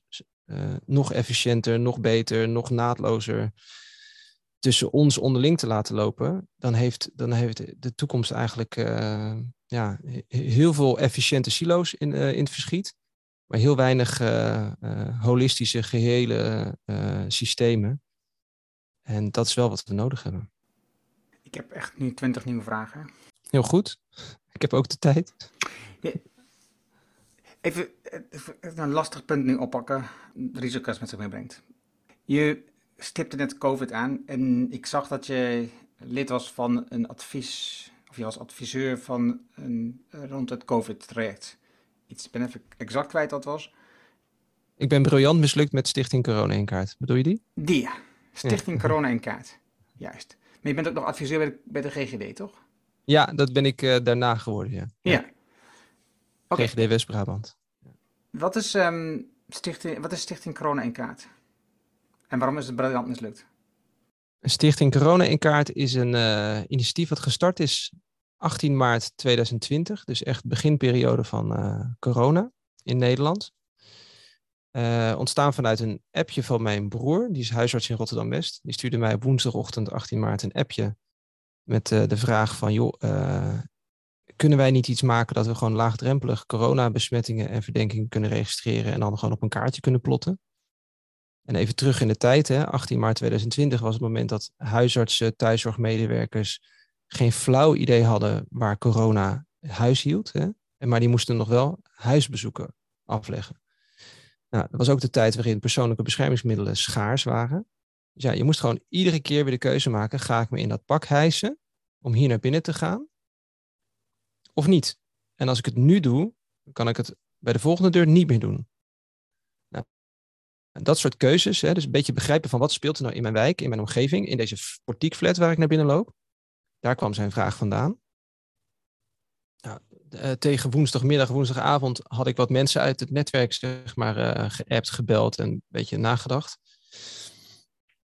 nog efficiënter, nog beter, nog naadlozer tussen ons onderling te laten lopen, dan heeft, dan heeft de toekomst eigenlijk ja, heel veel efficiënte silo's in, in het verschiet, maar heel weinig holistische, gehele systemen. En dat is wel wat we nodig hebben. Ik heb echt nu twintig nieuwe vragen. Heel goed. Ik heb ook de tijd. Even, even, een lastig punt nu oppakken. De risico's met zich meebrengt. Je stipte net COVID aan en ik zag dat je lid was van een advies, of je was adviseur van een, rond het COVID-traject. Iets, ben even exact kwijt wat was. Ik ben briljant mislukt met Stichting Corona in kaart. Bedoel je die? Die, ja. Stichting Corona in kaart. Juist. Je bent ook nog adviseur bij de, bij de GGD, toch? Ja, dat ben ik uh, daarna geworden, ja. Ja. Okay. GGD West-Brabant. Wat is, um, stichting, wat is Stichting Corona in Kaart? En waarom is het briljant mislukt? Stichting Corona in Kaart is een uh, initiatief wat gestart is 18 maart 2020. Dus echt beginperiode van uh, corona in Nederland. Uh, ontstaan vanuit een appje van mijn broer, die is huisarts in Rotterdam-West. Die stuurde mij woensdagochtend 18 maart een appje met uh, de vraag van, joh, uh, kunnen wij niet iets maken dat we gewoon laagdrempelig coronabesmettingen en verdenkingen kunnen registreren en dan gewoon op een kaartje kunnen plotten? En even terug in de tijd, hè, 18 maart 2020 was het moment dat huisartsen, thuiszorgmedewerkers geen flauw idee hadden waar corona huis hield. Hè, maar die moesten nog wel huisbezoeken afleggen. Nou, dat was ook de tijd waarin persoonlijke beschermingsmiddelen schaars waren. Dus ja, je moest gewoon iedere keer weer de keuze maken: ga ik me in dat pak hijsen om hier naar binnen te gaan? Of niet? En als ik het nu doe, kan ik het bij de volgende deur niet meer doen. Nou, dat soort keuzes, hè, dus een beetje begrijpen van wat speelt er nou in mijn wijk, in mijn omgeving, in deze portiekflat waar ik naar binnen loop. Daar kwam zijn vraag vandaan. Uh, tegen woensdagmiddag, woensdagavond had ik wat mensen uit het netwerk zeg maar, uh, geappt, gebeld en een beetje nagedacht.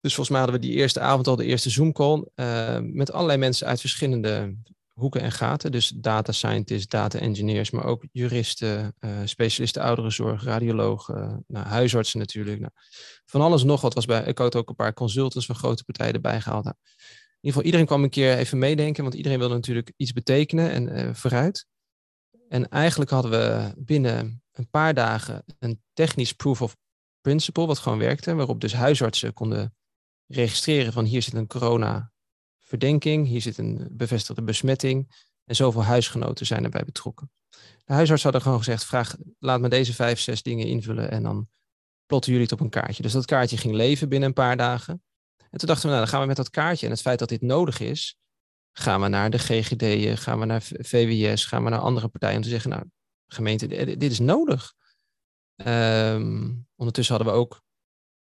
Dus volgens mij hadden we die eerste avond al de eerste Zoom-call uh, met allerlei mensen uit verschillende hoeken en gaten. Dus data scientists, data engineers, maar ook juristen, specialisten ouderenzorg, radiologen, nou, huisartsen natuurlijk. Nou, van alles nog wat was bij. Ik had ook een paar consultants van grote partijen erbij gehaald. Nou, in ieder geval, iedereen kwam een keer even meedenken, want iedereen wilde natuurlijk iets betekenen en vooruit. En eigenlijk hadden we binnen een paar dagen een technisch proof of principle, wat gewoon werkte, waarop dus huisartsen konden registreren van hier zit een corona-verdenking, hier zit een bevestigde besmetting en zoveel huisgenoten zijn erbij betrokken. De huisarts hadden gewoon gezegd, vraag, laat me deze vijf, zes dingen invullen en dan plotten jullie het op een kaartje. Dus dat kaartje ging leven binnen een paar dagen. En toen dachten we, nou dan gaan we met dat kaartje en het feit dat dit nodig is, Gaan we naar de GGD, gaan we naar VWS, gaan we naar andere partijen om te zeggen, nou, gemeente, dit is nodig. Um, ondertussen hadden we ook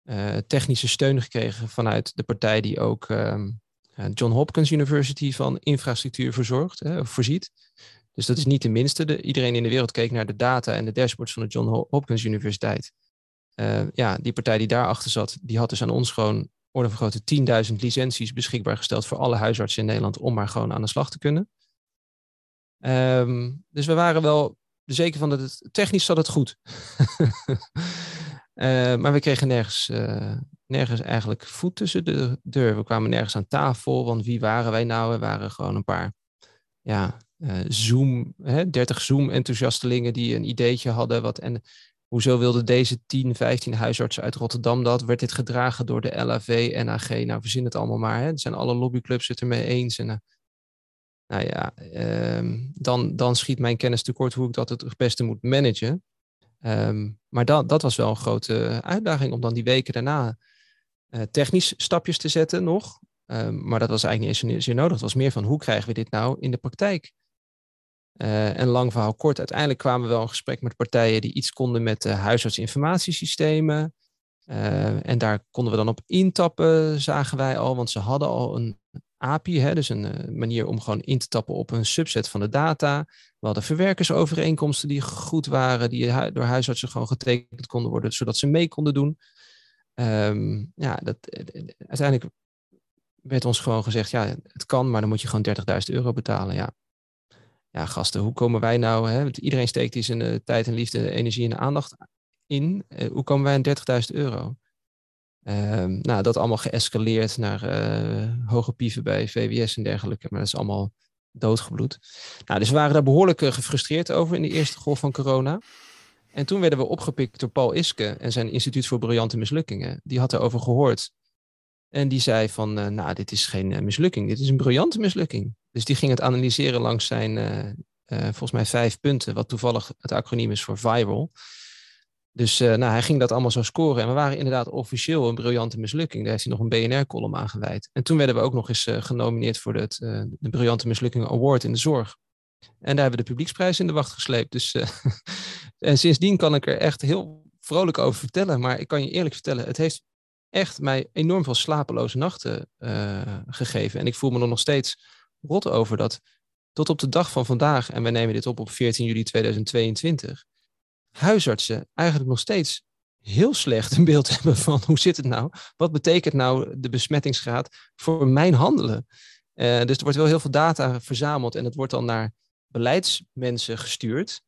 uh, technische steun gekregen vanuit de partij die ook um, John Hopkins University van infrastructuur verzorgt, voorziet. Dus dat is niet de minste. De, iedereen in de wereld keek naar de data en de dashboards van de John Hopkins Universiteit. Uh, ja, die partij die daarachter zat, die had dus aan ons gewoon orde van grootte 10.000 licenties beschikbaar gesteld voor alle huisartsen in Nederland om maar gewoon aan de slag te kunnen. Um, dus we waren wel zeker van dat het technisch zat het goed. uh, [LAUGHS] maar we kregen nergens, uh, nergens eigenlijk voet tussen de deur. We kwamen nergens aan tafel, want wie waren wij nou? We waren gewoon een paar ja, uh, Zoom, hè, 30 Zoom-enthousiastelingen die een ideetje hadden. Wat, en Hoezo wilden deze 10, 15 huisartsen uit Rotterdam dat? Werd dit gedragen door de LAV, NAG? Nou, verzin het allemaal maar. Hè? Zijn alle lobbyclubs het ermee eens. En, uh, nou ja, um, dan, dan schiet mijn kennis tekort hoe ik dat het beste moet managen. Um, maar dat, dat was wel een grote uitdaging om dan die weken daarna uh, technisch stapjes te zetten nog. Um, maar dat was eigenlijk niet eens zeer nodig. Het was meer van hoe krijgen we dit nou in de praktijk? Uh, en lang verhaal kort, uiteindelijk kwamen we wel in gesprek met partijen die iets konden met huisartsinformatiesystemen. Uh, en daar konden we dan op intappen, zagen wij al, want ze hadden al een API, hè, dus een manier om gewoon in te tappen op een subset van de data. We hadden verwerkersovereenkomsten die goed waren, die door huisartsen gewoon getekend konden worden, zodat ze mee konden doen. Um, ja, dat, uiteindelijk werd ons gewoon gezegd, ja, het kan, maar dan moet je gewoon 30.000 euro betalen. Ja, gasten, hoe komen wij nou? Hè? Want iedereen steekt hier zijn uh, tijd en liefde, energie en aandacht in? hoe komen wij aan 30.000 euro? Ehm, nou, dat allemaal geëscaleerd naar hoge pieven bij VWS en dergelijke. Maar dat is allemaal doodgebloed. Nou, dus we waren daar behoorlijk gefrustreerd over in de eerste golf van corona. En toen werden we opgepikt door Paul Iske en zijn Instituut voor Briljante Mislukkingen. Die had erover gehoord. En die zei van, nou, dit is geen mislukking, dit is een briljante mislukking. Dus die ging het analyseren langs zijn, uh, volgens mij, vijf punten, wat toevallig het acroniem is voor viral. Dus nou, hij ging dat allemaal zo scoren. En we waren inderdaad officieel een briljante mislukking. Daar heeft hij nog een BNR-column aan gewijd. En toen werden we ook nog eens genomineerd voor het, de Briljante Mislukking Award in de zorg. En daar hebben we de publieksprijs in de wacht gesleept. Dus, [LAUGHS] en sindsdien kan ik er echt heel vrolijk over vertellen. Maar ik kan je eerlijk vertellen, het heeft echt mij enorm veel slapeloze nachten gegeven. En ik voel me nog steeds rot over dat tot op de dag van vandaag, en wij nemen dit op op 14 juli 2022, huisartsen eigenlijk nog steeds heel slecht een beeld [LAUGHS] hebben van hoe zit het nou? Wat betekent nou de besmettingsgraad voor mijn handelen? Uh, dus er wordt wel heel veel data verzameld en het wordt dan naar beleidsmensen gestuurd.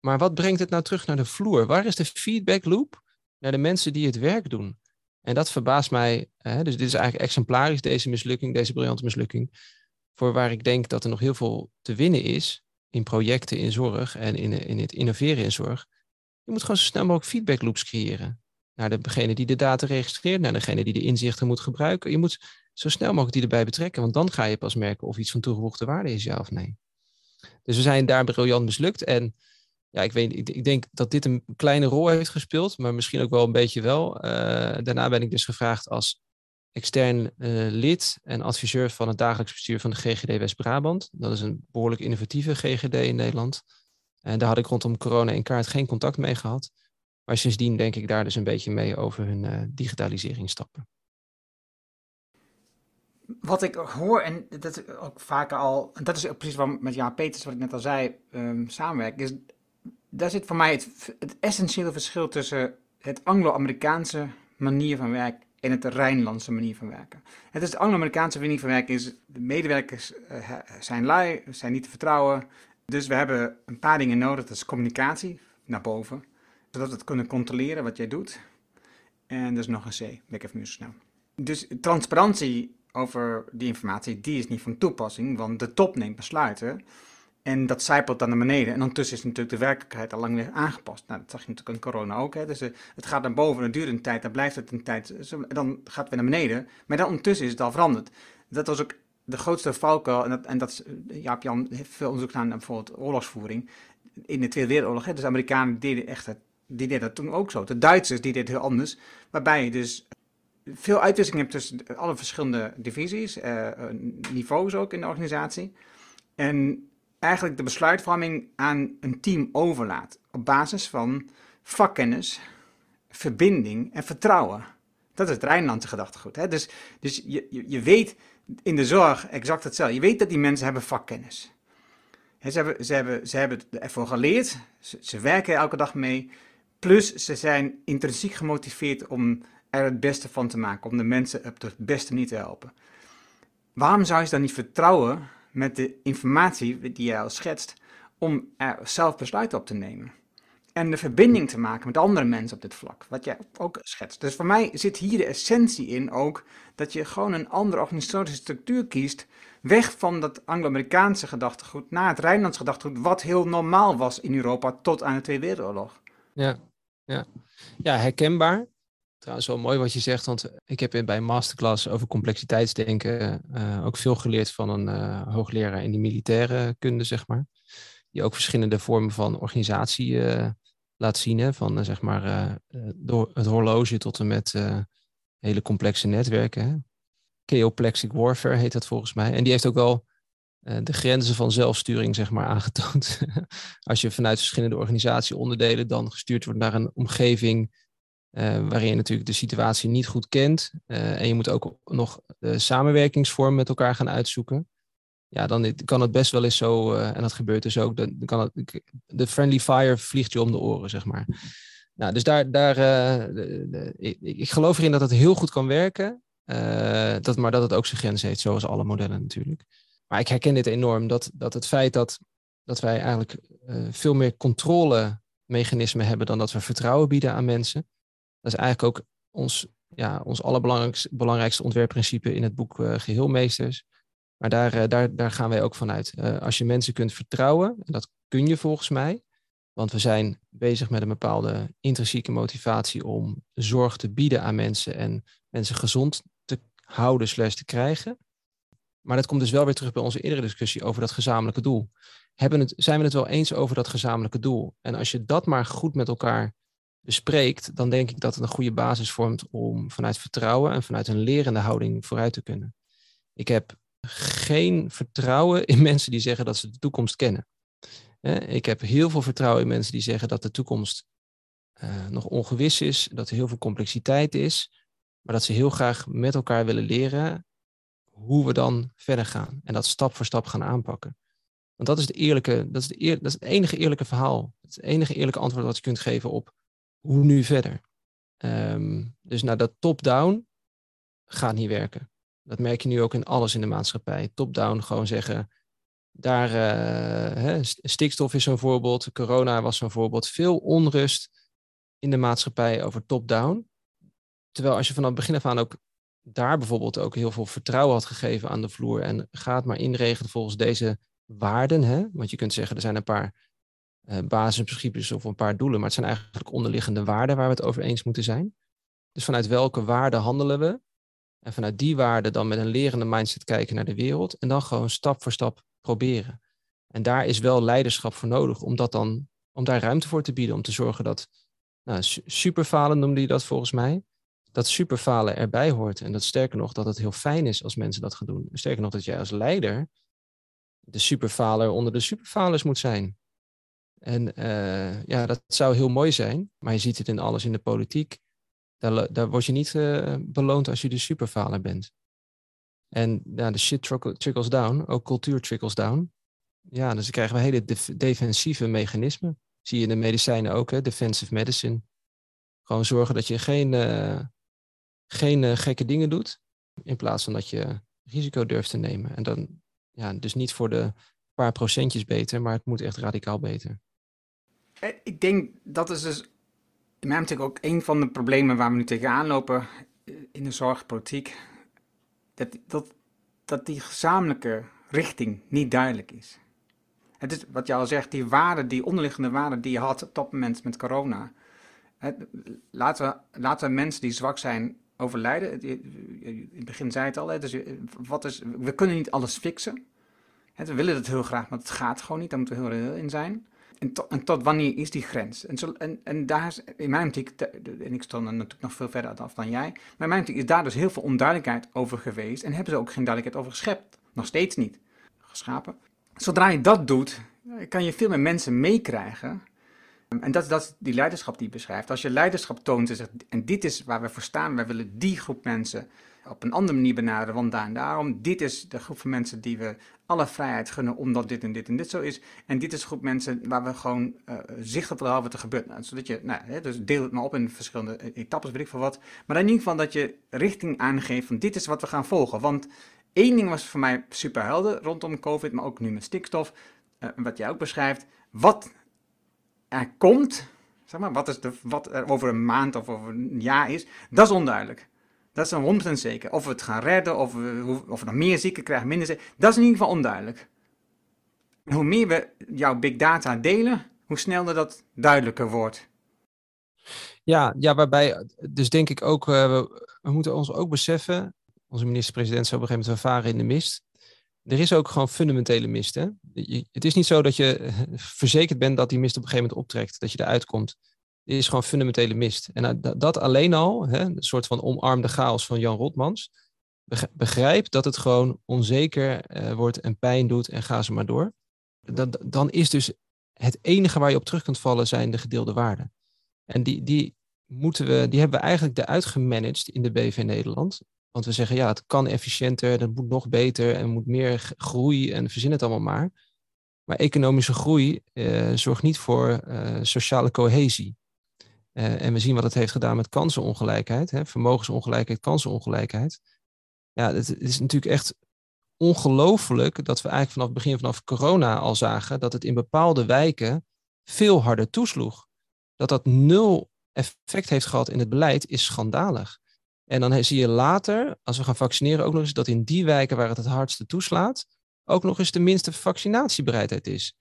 Maar wat brengt het nou terug naar de vloer? Waar is de feedback loop naar de mensen die het werk doen? En dat verbaast mij. Hè, dus dit is eigenlijk exemplarisch, deze mislukking, deze briljante mislukking. Voor waar ik denk dat er nog heel veel te winnen is in projecten in zorg en in, in het innoveren in zorg. Je moet gewoon zo snel mogelijk feedback loops creëren. Naar degene die de data registreert, naar degene die de inzichten moet gebruiken. Je moet zo snel mogelijk die erbij betrekken, want dan ga je pas merken of iets van toegevoegde waarde is, ja of nee. Dus we zijn daar briljant mislukt. En ja, ik, weet, ik, denk dat dit een kleine rol heeft gespeeld, maar misschien ook wel een beetje wel. Uh, daarna ben ik dus gevraagd als extern uh, lid en adviseur van het dagelijks bestuur van de GGD West-Brabant. Dat is een behoorlijk innovatieve GGD in Nederland. En daar had ik rondom corona in kaart geen contact mee gehad. Maar sindsdien denk ik daar dus een beetje mee over hun uh, digitaliseringsstappen. Wat ik hoor, en dat is ook vaker al, en dat is ook precies wat met Jaan Peters, wat ik net al zei, um, samenwerk, is daar zit voor mij het, het essentiële verschil tussen het Anglo-Amerikaanse manier van werken en het Rijnlandse manier van werken. Het is de Anglo-Amerikaanse manier van werken is, de medewerkers uh, zijn lui, zijn niet te vertrouwen. Dus we hebben een paar dingen nodig, dat is communicatie naar boven, zodat we het kunnen controleren wat jij doet. En dus nog een C, ik nu zo snel. Dus transparantie over die informatie, die is niet van toepassing, want de top neemt besluiten. En dat zijpelt dan naar beneden. En ondertussen is natuurlijk de werkelijkheid al lang weer aangepast. Nou, dat zag je natuurlijk in corona ook. Hè. Dus uh, het gaat naar boven, het duurt een tijd, dan blijft het een tijd. Dan gaat het weer naar beneden. Maar dan ondertussen is het al veranderd. Dat was ook de grootste valkuil. En dat, en dat Jaap Jan heeft veel onderzoek gedaan naar bijvoorbeeld oorlogsvoering. In de Tweede Wereldoorlog. Hè. Dus de Amerikanen deden echt het, die deden dat toen ook zo. De Duitsers die deden het heel anders. Waarbij je dus veel uitwisseling hebt tussen alle verschillende divisies. Uh, niveaus ook in de organisatie. En eigenlijk de besluitvorming aan een team overlaat. Op basis van vakkennis, verbinding en vertrouwen. Dat is het Rijnlandse gedachtegoed. Hè? Dus, dus je, je weet in de zorg exact hetzelfde. Je weet dat die mensen hebben vakkennis. Ze, hebben, ze, hebben, ze hebben ervoor geleerd, ze, ze werken elke dag mee. Plus ze zijn intrinsiek gemotiveerd om er het beste van te maken, om de mensen op het beste niet te helpen. Waarom zou je dan niet vertrouwen met de informatie die jij schetst, om zelf besluiten op te nemen. En de verbinding te maken met andere mensen op dit vlak, wat jij ook schetst. Dus voor mij zit hier de essentie in ook dat je gewoon een andere organisatorische structuur kiest, weg van dat Anglo-Amerikaanse gedachtegoed naar het Rijnlands gedachtegoed, wat heel normaal was in Europa tot aan de Tweede Wereldoorlog. Ja, ja. ja herkenbaar. Trouwens, wel mooi wat je zegt, want ik heb bij een masterclass over complexiteitsdenken uh, ook veel geleerd van een uh, hoogleraar in de militaire kunde, zeg maar. Die ook verschillende vormen van organisatie uh, laat zien, hè, van zeg maar door het horloge tot en met hele complexe netwerken. Hè. Chaoplexic warfare heet dat volgens mij. En die heeft ook wel de grenzen van zelfsturing zeg maar, aangetoond. [LAUGHS] Als je vanuit verschillende organisatieonderdelen dan gestuurd wordt naar een omgeving uh, waarin je natuurlijk de situatie niet goed kent. Uh, en je moet ook nog de samenwerkingsvorm met elkaar gaan uitzoeken. Ja, dan kan het best wel eens zo, uh, en dat gebeurt dus ook, dan kan het, de friendly fire vliegt je om de oren, zeg maar. Nou, dus daar, daar de, ik, ik, geloof erin dat het heel goed kan werken, dat, maar dat het ook zijn grenzen heeft, zoals alle modellen natuurlijk. Maar ik herken dit enorm, dat, dat het feit dat, dat wij eigenlijk veel meer controle mechanisme hebben dan dat we vertrouwen bieden aan mensen. Dat is eigenlijk ook ons, ja, ons allerbelangrijkste belangrijkste ontwerpprincipe in het boek uh, Geheelmeesters. Maar daar, uh, daar, daar gaan wij ook vanuit. Uh, als je mensen kunt vertrouwen, en dat kun je volgens mij, want we zijn bezig met een bepaalde intrinsieke motivatie om zorg te bieden aan mensen en mensen gezond te houden slash te krijgen. Maar dat komt dus wel weer terug bij onze eerdere discussie over dat gezamenlijke doel. Hebben het, zijn we het wel eens over dat gezamenlijke doel? En als je dat maar goed met elkaar bespreekt, dan denk ik dat het een goede basis vormt om vanuit vertrouwen en vanuit een lerende houding vooruit te kunnen. Ik heb geen vertrouwen in [LAUGHS] mensen die zeggen dat ze de toekomst kennen. Ik heb heel veel vertrouwen in mensen die zeggen dat de toekomst uh, nog ongewis is, dat er heel veel complexiteit is, maar dat ze heel graag met elkaar willen leren hoe we dan verder gaan en dat stap voor stap gaan aanpakken. Want dat is, de eerlijke, dat is, de eer, dat is het enige eerlijke verhaal. Het enige eerlijke antwoord wat je kunt geven op hoe nu verder. Um, dus nou, dat top-down gaat niet werken. Dat merk je nu ook in alles in de maatschappij. Top-down gewoon zeggen, daar, uh, hè, stikstof is zo'n voorbeeld, corona was zo'n voorbeeld. Veel onrust in de maatschappij over top-down. Terwijl als je vanaf het begin af aan ook daar bijvoorbeeld ook heel veel vertrouwen had gegeven aan de vloer en gaat maar inregelen volgens deze waarden. Hè? Want je kunt zeggen, er zijn een paar uh, basisprincipes of een paar doelen, maar het zijn eigenlijk onderliggende waarden waar we het over eens moeten zijn. Dus vanuit welke waarden handelen we? En vanuit die waarden dan met een lerende mindset kijken naar de wereld en dan gewoon stap voor stap proberen. En daar is wel leiderschap voor nodig om, dat dan, om daar ruimte voor te bieden, om te zorgen dat, nou, superfalen noemde je dat volgens mij, dat superfalen erbij hoort. En dat sterker nog, dat het heel fijn is als mensen dat gaan doen. Sterker nog, dat jij als leider de superfaler onder de superfalers moet zijn. En uh, ja, dat zou heel mooi zijn, maar je ziet het in alles in de politiek. Daar, daar word je niet uh, beloond als je de superfaler bent. En ja, de shit trickles down, ook cultuur trickles down. Ja, dus dan krijgen we hele defensieve mechanismen. Zie je in de medicijnen ook, hè? defensive medicine. Gewoon zorgen dat je geen, uh, geen gekke dingen doet, in plaats van dat je risico durft te nemen. En dan, ja, dus niet voor de paar procentjes beter, maar het moet echt radicaal beter. Eh, ik denk dat is dus in mijn ook een van de problemen waar we nu tegenaan lopen eh, in de zorgpolitiek. Dat, dat, dat die gezamenlijke richting niet duidelijk is. Het is wat je al zegt, die waarden, die onderliggende waarden die je had op dat moment met corona. laten, we, laten mensen die zwak zijn overlijden. In het begin zei het al, dus eh, wat is, we kunnen niet alles fixen. We willen het heel graag, maar het gaat gewoon niet. Daar moeten we heel reëel in zijn. En, to, en, tot wanneer is die grens? En, zo, en, daar is in mijn optiek, en ik stond er natuurlijk nog veel verder af dan jij, maar in mijn optiek is daar dus heel veel onduidelijkheid over geweest en hebben ze ook geen duidelijkheid over geschept. Nog steeds niet geschapen. Zodra je dat doet, kan je veel meer mensen meekrijgen. En dat is dat die leiderschap die je beschrijft. Als je leiderschap toont en zegt, en dit is waar we voor staan, wij willen die groep mensen op een andere manier benaderen, want daar en daarom. Dit is de groep van mensen die we alle vrijheid gunnen, omdat dit en dit en dit zo is. En dit is de groep mensen waar we gewoon uh, zicht op willen wat er gebeurt. Nou, zodat je, nou, hè, dus deel het maar op in verschillende e-, etappes, weet ik veel wat. Maar in ieder geval dat je richting aangeeft van dit is wat we gaan volgen. Want één ding was voor mij super helder rondom COVID, maar ook nu met stikstof. Uh, wat jij ook beschrijft. Wat er komt, zeg maar, wat, is de, wat er over een maand of over een jaar is, dat is onduidelijk. Dat is een 100% zeker. Of we het gaan redden, of we, of we nog meer zieken krijgen, minder zieken. Dat is in ieder geval onduidelijk. Hoe meer we jouw big data delen, hoe sneller dat duidelijker wordt. Ja, ja waarbij, dus denk ik ook, uh, we, moeten ons ook beseffen, onze minister-president zou op een gegeven moment varen in de mist. Er is ook gewoon fundamentele mist. Hè? het is niet zo dat je verzekerd bent dat die mist op een gegeven moment optrekt, dat je eruit komt is gewoon fundamentele mist. En dat alleen al, hè, een soort van omarmde chaos van Jan Rotmans, begrijp dat het gewoon onzeker uh, wordt en pijn doet en ga ze maar door. Dan is dus het enige waar je op terug kunt vallen zijn de gedeelde waarden. En die, die, moeten we, die hebben we eigenlijk eruit gemanaged in de BV Nederland. Want we zeggen ja, het kan efficiënter, dat moet nog beter en moet meer groei en verzin het allemaal maar. Maar economische groei uh, zorgt niet voor sociale cohesie. Uh, en we zien wat het heeft gedaan met kansenongelijkheid, hè, vermogensongelijkheid, kansenongelijkheid. Ja, het, is natuurlijk echt ongelooflijk dat we eigenlijk vanaf het begin vanaf corona al zagen dat het in bepaalde wijken veel harder toesloeg. dat dat nul effect heeft gehad in het beleid, is schandalig. En dan zie je later, als we gaan vaccineren, ook nog eens dat in die wijken waar het het hardste toeslaat, ook nog eens de minste vaccinatiebereidheid is.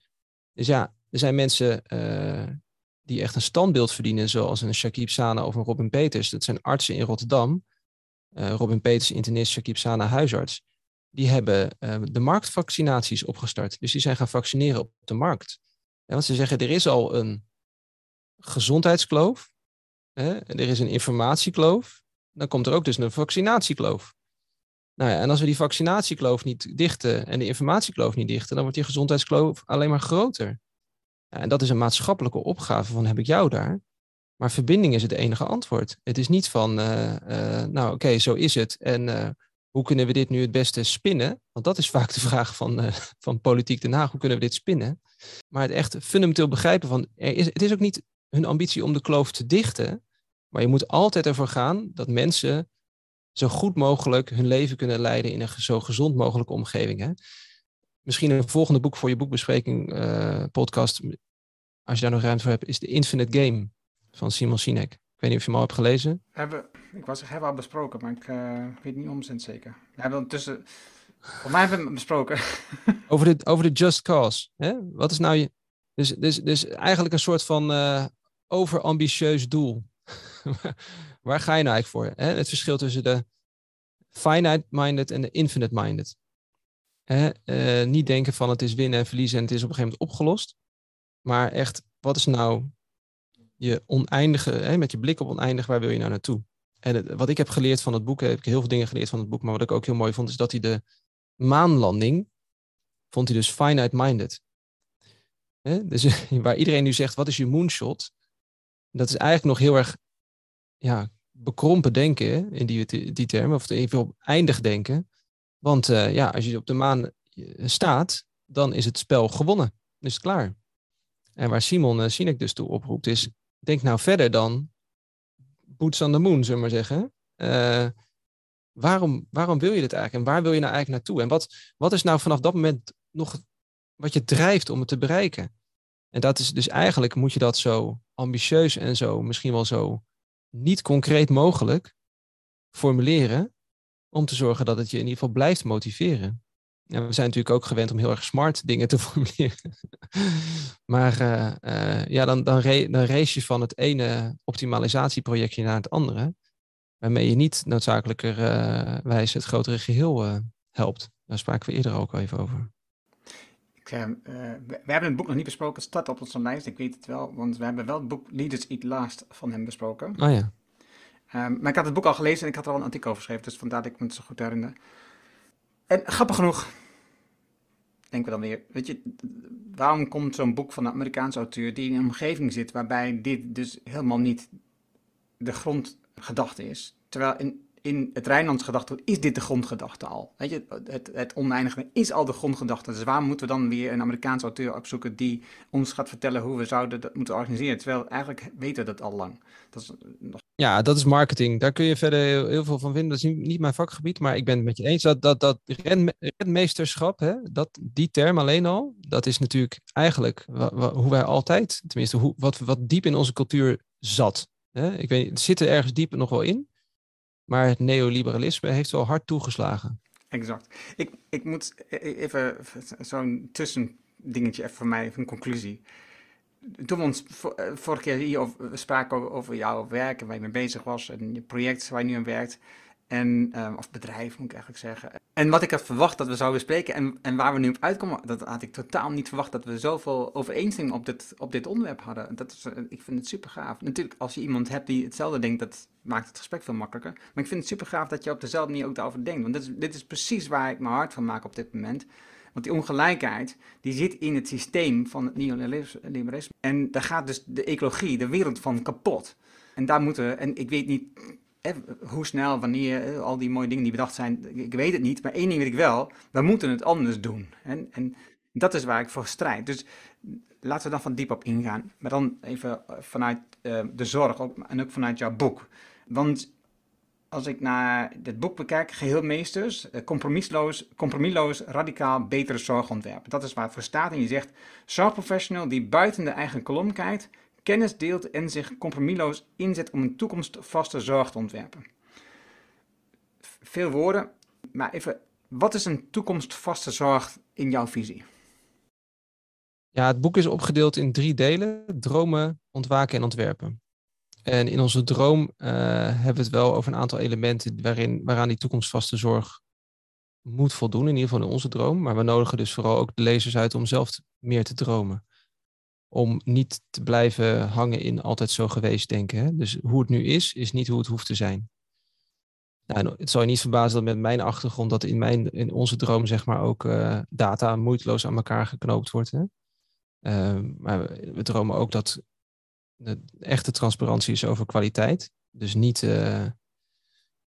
Dus ja, er zijn mensen uh, die echt een standbeeld verdienen, zoals een Shakib Sana of een Robin Peters. Dat zijn artsen in Rotterdam. Uh, Robin Peters, internist, Shakib Sana, huisarts. Die hebben uh, de marktvaccinaties opgestart. Dus die zijn gaan vaccineren op de markt. Want ze zeggen, er is al een gezondheidskloof. Hè? Er is een informatiekloof. Dan komt er ook dus een vaccinatiekloof. Nou ja, en als we die vaccinatiekloof niet dichten en de informatiekloof niet dichten, dan wordt die gezondheidskloof alleen maar groter. Ja, en dat is een maatschappelijke opgave van heb ik jou daar. Maar verbinding is het enige antwoord. Het is niet van, uh, uh, nou oké, zo is het. En hoe kunnen we dit nu het beste spinnen? Want dat is vaak de vraag van, van politiek Den Haag. Hoe kunnen we dit spinnen? Maar het echt fundamenteel begrijpen van, er is, het is ook niet hun ambitie om de kloof te dichten. Maar je moet altijd ervoor gaan dat mensen zo goed mogelijk hun leven kunnen leiden in een zo gezond mogelijke omgeving. Hè? Misschien een volgende boek voor je boekbespreking uh, podcast, als je daar nog ruimte voor hebt, is The Infinite Game van Simon Sinek. Ik weet niet of je hem al hebt gelezen. Hebben, ik was hebben al besproken, maar ik uh, weet niet omzend zeker. We hebben ondertussen, voor mij hebben we hem besproken. [LAUGHS] over, de, over de just cause. Hè? Wat is nou je... Dus, dus, dus eigenlijk een soort van uh, overambitieus doel. [LAUGHS] Waar ga je nou eigenlijk voor? Hè? Het verschil tussen de finite-minded en de infinite-minded. Uh, niet denken van het is winnen en verliezen en het is op een gegeven moment opgelost. Maar echt, wat is nou je oneindige, hè, met je blik op oneindig, waar wil je nou naartoe? En wat ik heb geleerd van het boek, heb ik heel veel dingen geleerd van het boek, maar wat ik ook heel mooi vond, is dat hij de maanlanding, vond hij dus finite-minded. Dus [LAUGHS] waar iedereen nu zegt, wat is je moonshot? Dat is eigenlijk nog heel erg ja, bekrompen denken in die, die termen, of even eindig denken. Want uh, ja, als je op de maan eh, staat, dan is het spel gewonnen. Dan is het klaar. En waar Simon uh, Sinek dus toe oproept is, denk nou verder dan boots on the moon, zullen we maar zeggen. Waarom, waarom wil je dit eigenlijk? En waar wil je nou eigenlijk naartoe? En wat, wat is nou vanaf dat moment nog wat je drijft om het te bereiken? En dat is dus eigenlijk moet je dat zo ambitieus en zo, misschien wel zo niet concreet mogelijk formuleren om te zorgen dat het je in ieder geval blijft motiveren. Ja, we zijn natuurlijk ook gewend om heel erg smart [LAUGHS] dingen te formuleren. maar uh, uh, ja, dan, dan, re dan race je van het ene optimalisatieprojectje naar het andere, waarmee je niet noodzakelijkerwijs uh, het grotere geheel helpt. Daar spraken we eerder ook al even over. Ik, we hebben het boek nog niet besproken, het staat op onze lijst, ik weet het wel, want we hebben wel het boek Leaders Eat Last van hem besproken. Oh ja. Um, maar ik had het boek al gelezen en ik had er al een artikel over geschreven, dus vandaar dat ik me het zo goed herinner. En grappig genoeg, denken we dan weer, weet je, waarom komt zo'n boek van een Amerikaanse auteur die in een omgeving zit waarbij dit dus helemaal niet de grondgedachte is? Terwijl in, in het Rijnlands gedachte is dit de grondgedachte al. Weet je, het, het oneindige is al de grondgedachte. Dus waarom moeten we dan weer een Amerikaanse auteur opzoeken die ons gaat vertellen hoe we zouden dat moeten organiseren? Terwijl eigenlijk weten we dat al lang. Dat is nog... Ja, dat is marketing. Daar kun je verder heel, veel van vinden. Dat is niet, mijn vakgebied, maar ik ben het met je eens dat dat, dat ren, renmeesterschap, hè, dat, die term alleen al, dat is natuurlijk eigenlijk hoe wij altijd, tenminste hoe, wat, wat diep in onze cultuur zat. Hè? Ik weet, het zit er ergens diep nog wel in. Maar het neoliberalisme heeft wel hard toegeslagen. Exact. Ik, ik moet e-, e-, even zo'n tussendingetje even voor mij, een conclusie. Toen we ons eh, vorige keer hier over, spraken over jouw werk en waar je mee bezig was en je project waar je nu aan werkt, en, uh, of bedrijf moet ik eigenlijk zeggen. En wat ik had verwacht dat we zouden bespreken en, en waar we nu op uitkomen, dat had ik totaal niet verwacht dat we zoveel overeenstemming op dit, op dit onderwerp hadden. Dat is, eh, ik vind het super gaaf. Natuurlijk, als je iemand hebt die hetzelfde denkt, dat maakt het gesprek veel makkelijker. Maar ik vind het super gaaf dat je op dezelfde manier ook daarover denkt. Want dit is, dit is precies waar ik mijn hart van maak op dit moment. Want die ongelijkheid, die zit in het systeem van het neoliberalisme. En daar gaat dus de ecologie, de wereld van kapot. En daar moeten, en ik weet niet hoe snel, wanneer, al die mooie dingen die bedacht zijn, ik weet het niet. Maar één ding weet ik wel, we moeten het anders doen. En, en dat is waar ik voor strijd. Dus laten we dan van diep op ingaan. Maar dan even vanuit uh, de zorg en ook vanuit jouw boek. Want als ik naar dit boek bekijk, Geheel Meesters, compromisloos, compromisloos, radicaal, betere zorg ontwerpen. Dat is waar het voor staat. En je zegt, zorgprofessional die buiten de eigen kolom kijkt, kennis deelt en zich compromisloos inzet om een toekomstvaste zorg te ontwerpen. Veel woorden, maar even, wat is een toekomstvaste zorg in jouw visie? Ja, het boek is opgedeeld in drie delen: dromen, ontwaken en ontwerpen. En in onze droom uh, hebben we het wel over een aantal elementen waarin, waaraan die toekomstvaste zorg moet voldoen, in ieder geval in onze droom. Maar we nodigen dus vooral ook de lezers uit om zelf meer te dromen. Om niet te blijven hangen in altijd zo geweest denken. Hè? Dus hoe het nu is, is niet hoe het hoeft te zijn. Nou, het zal je niet verbazen dat met mijn achtergrond dat in, mijn, in onze droom zeg maar ook uh, data moeiteloos aan elkaar geknoopt wordt. Hè? Uh, maar we, dromen ook dat de echte transparantie is over kwaliteit. Dus niet uh,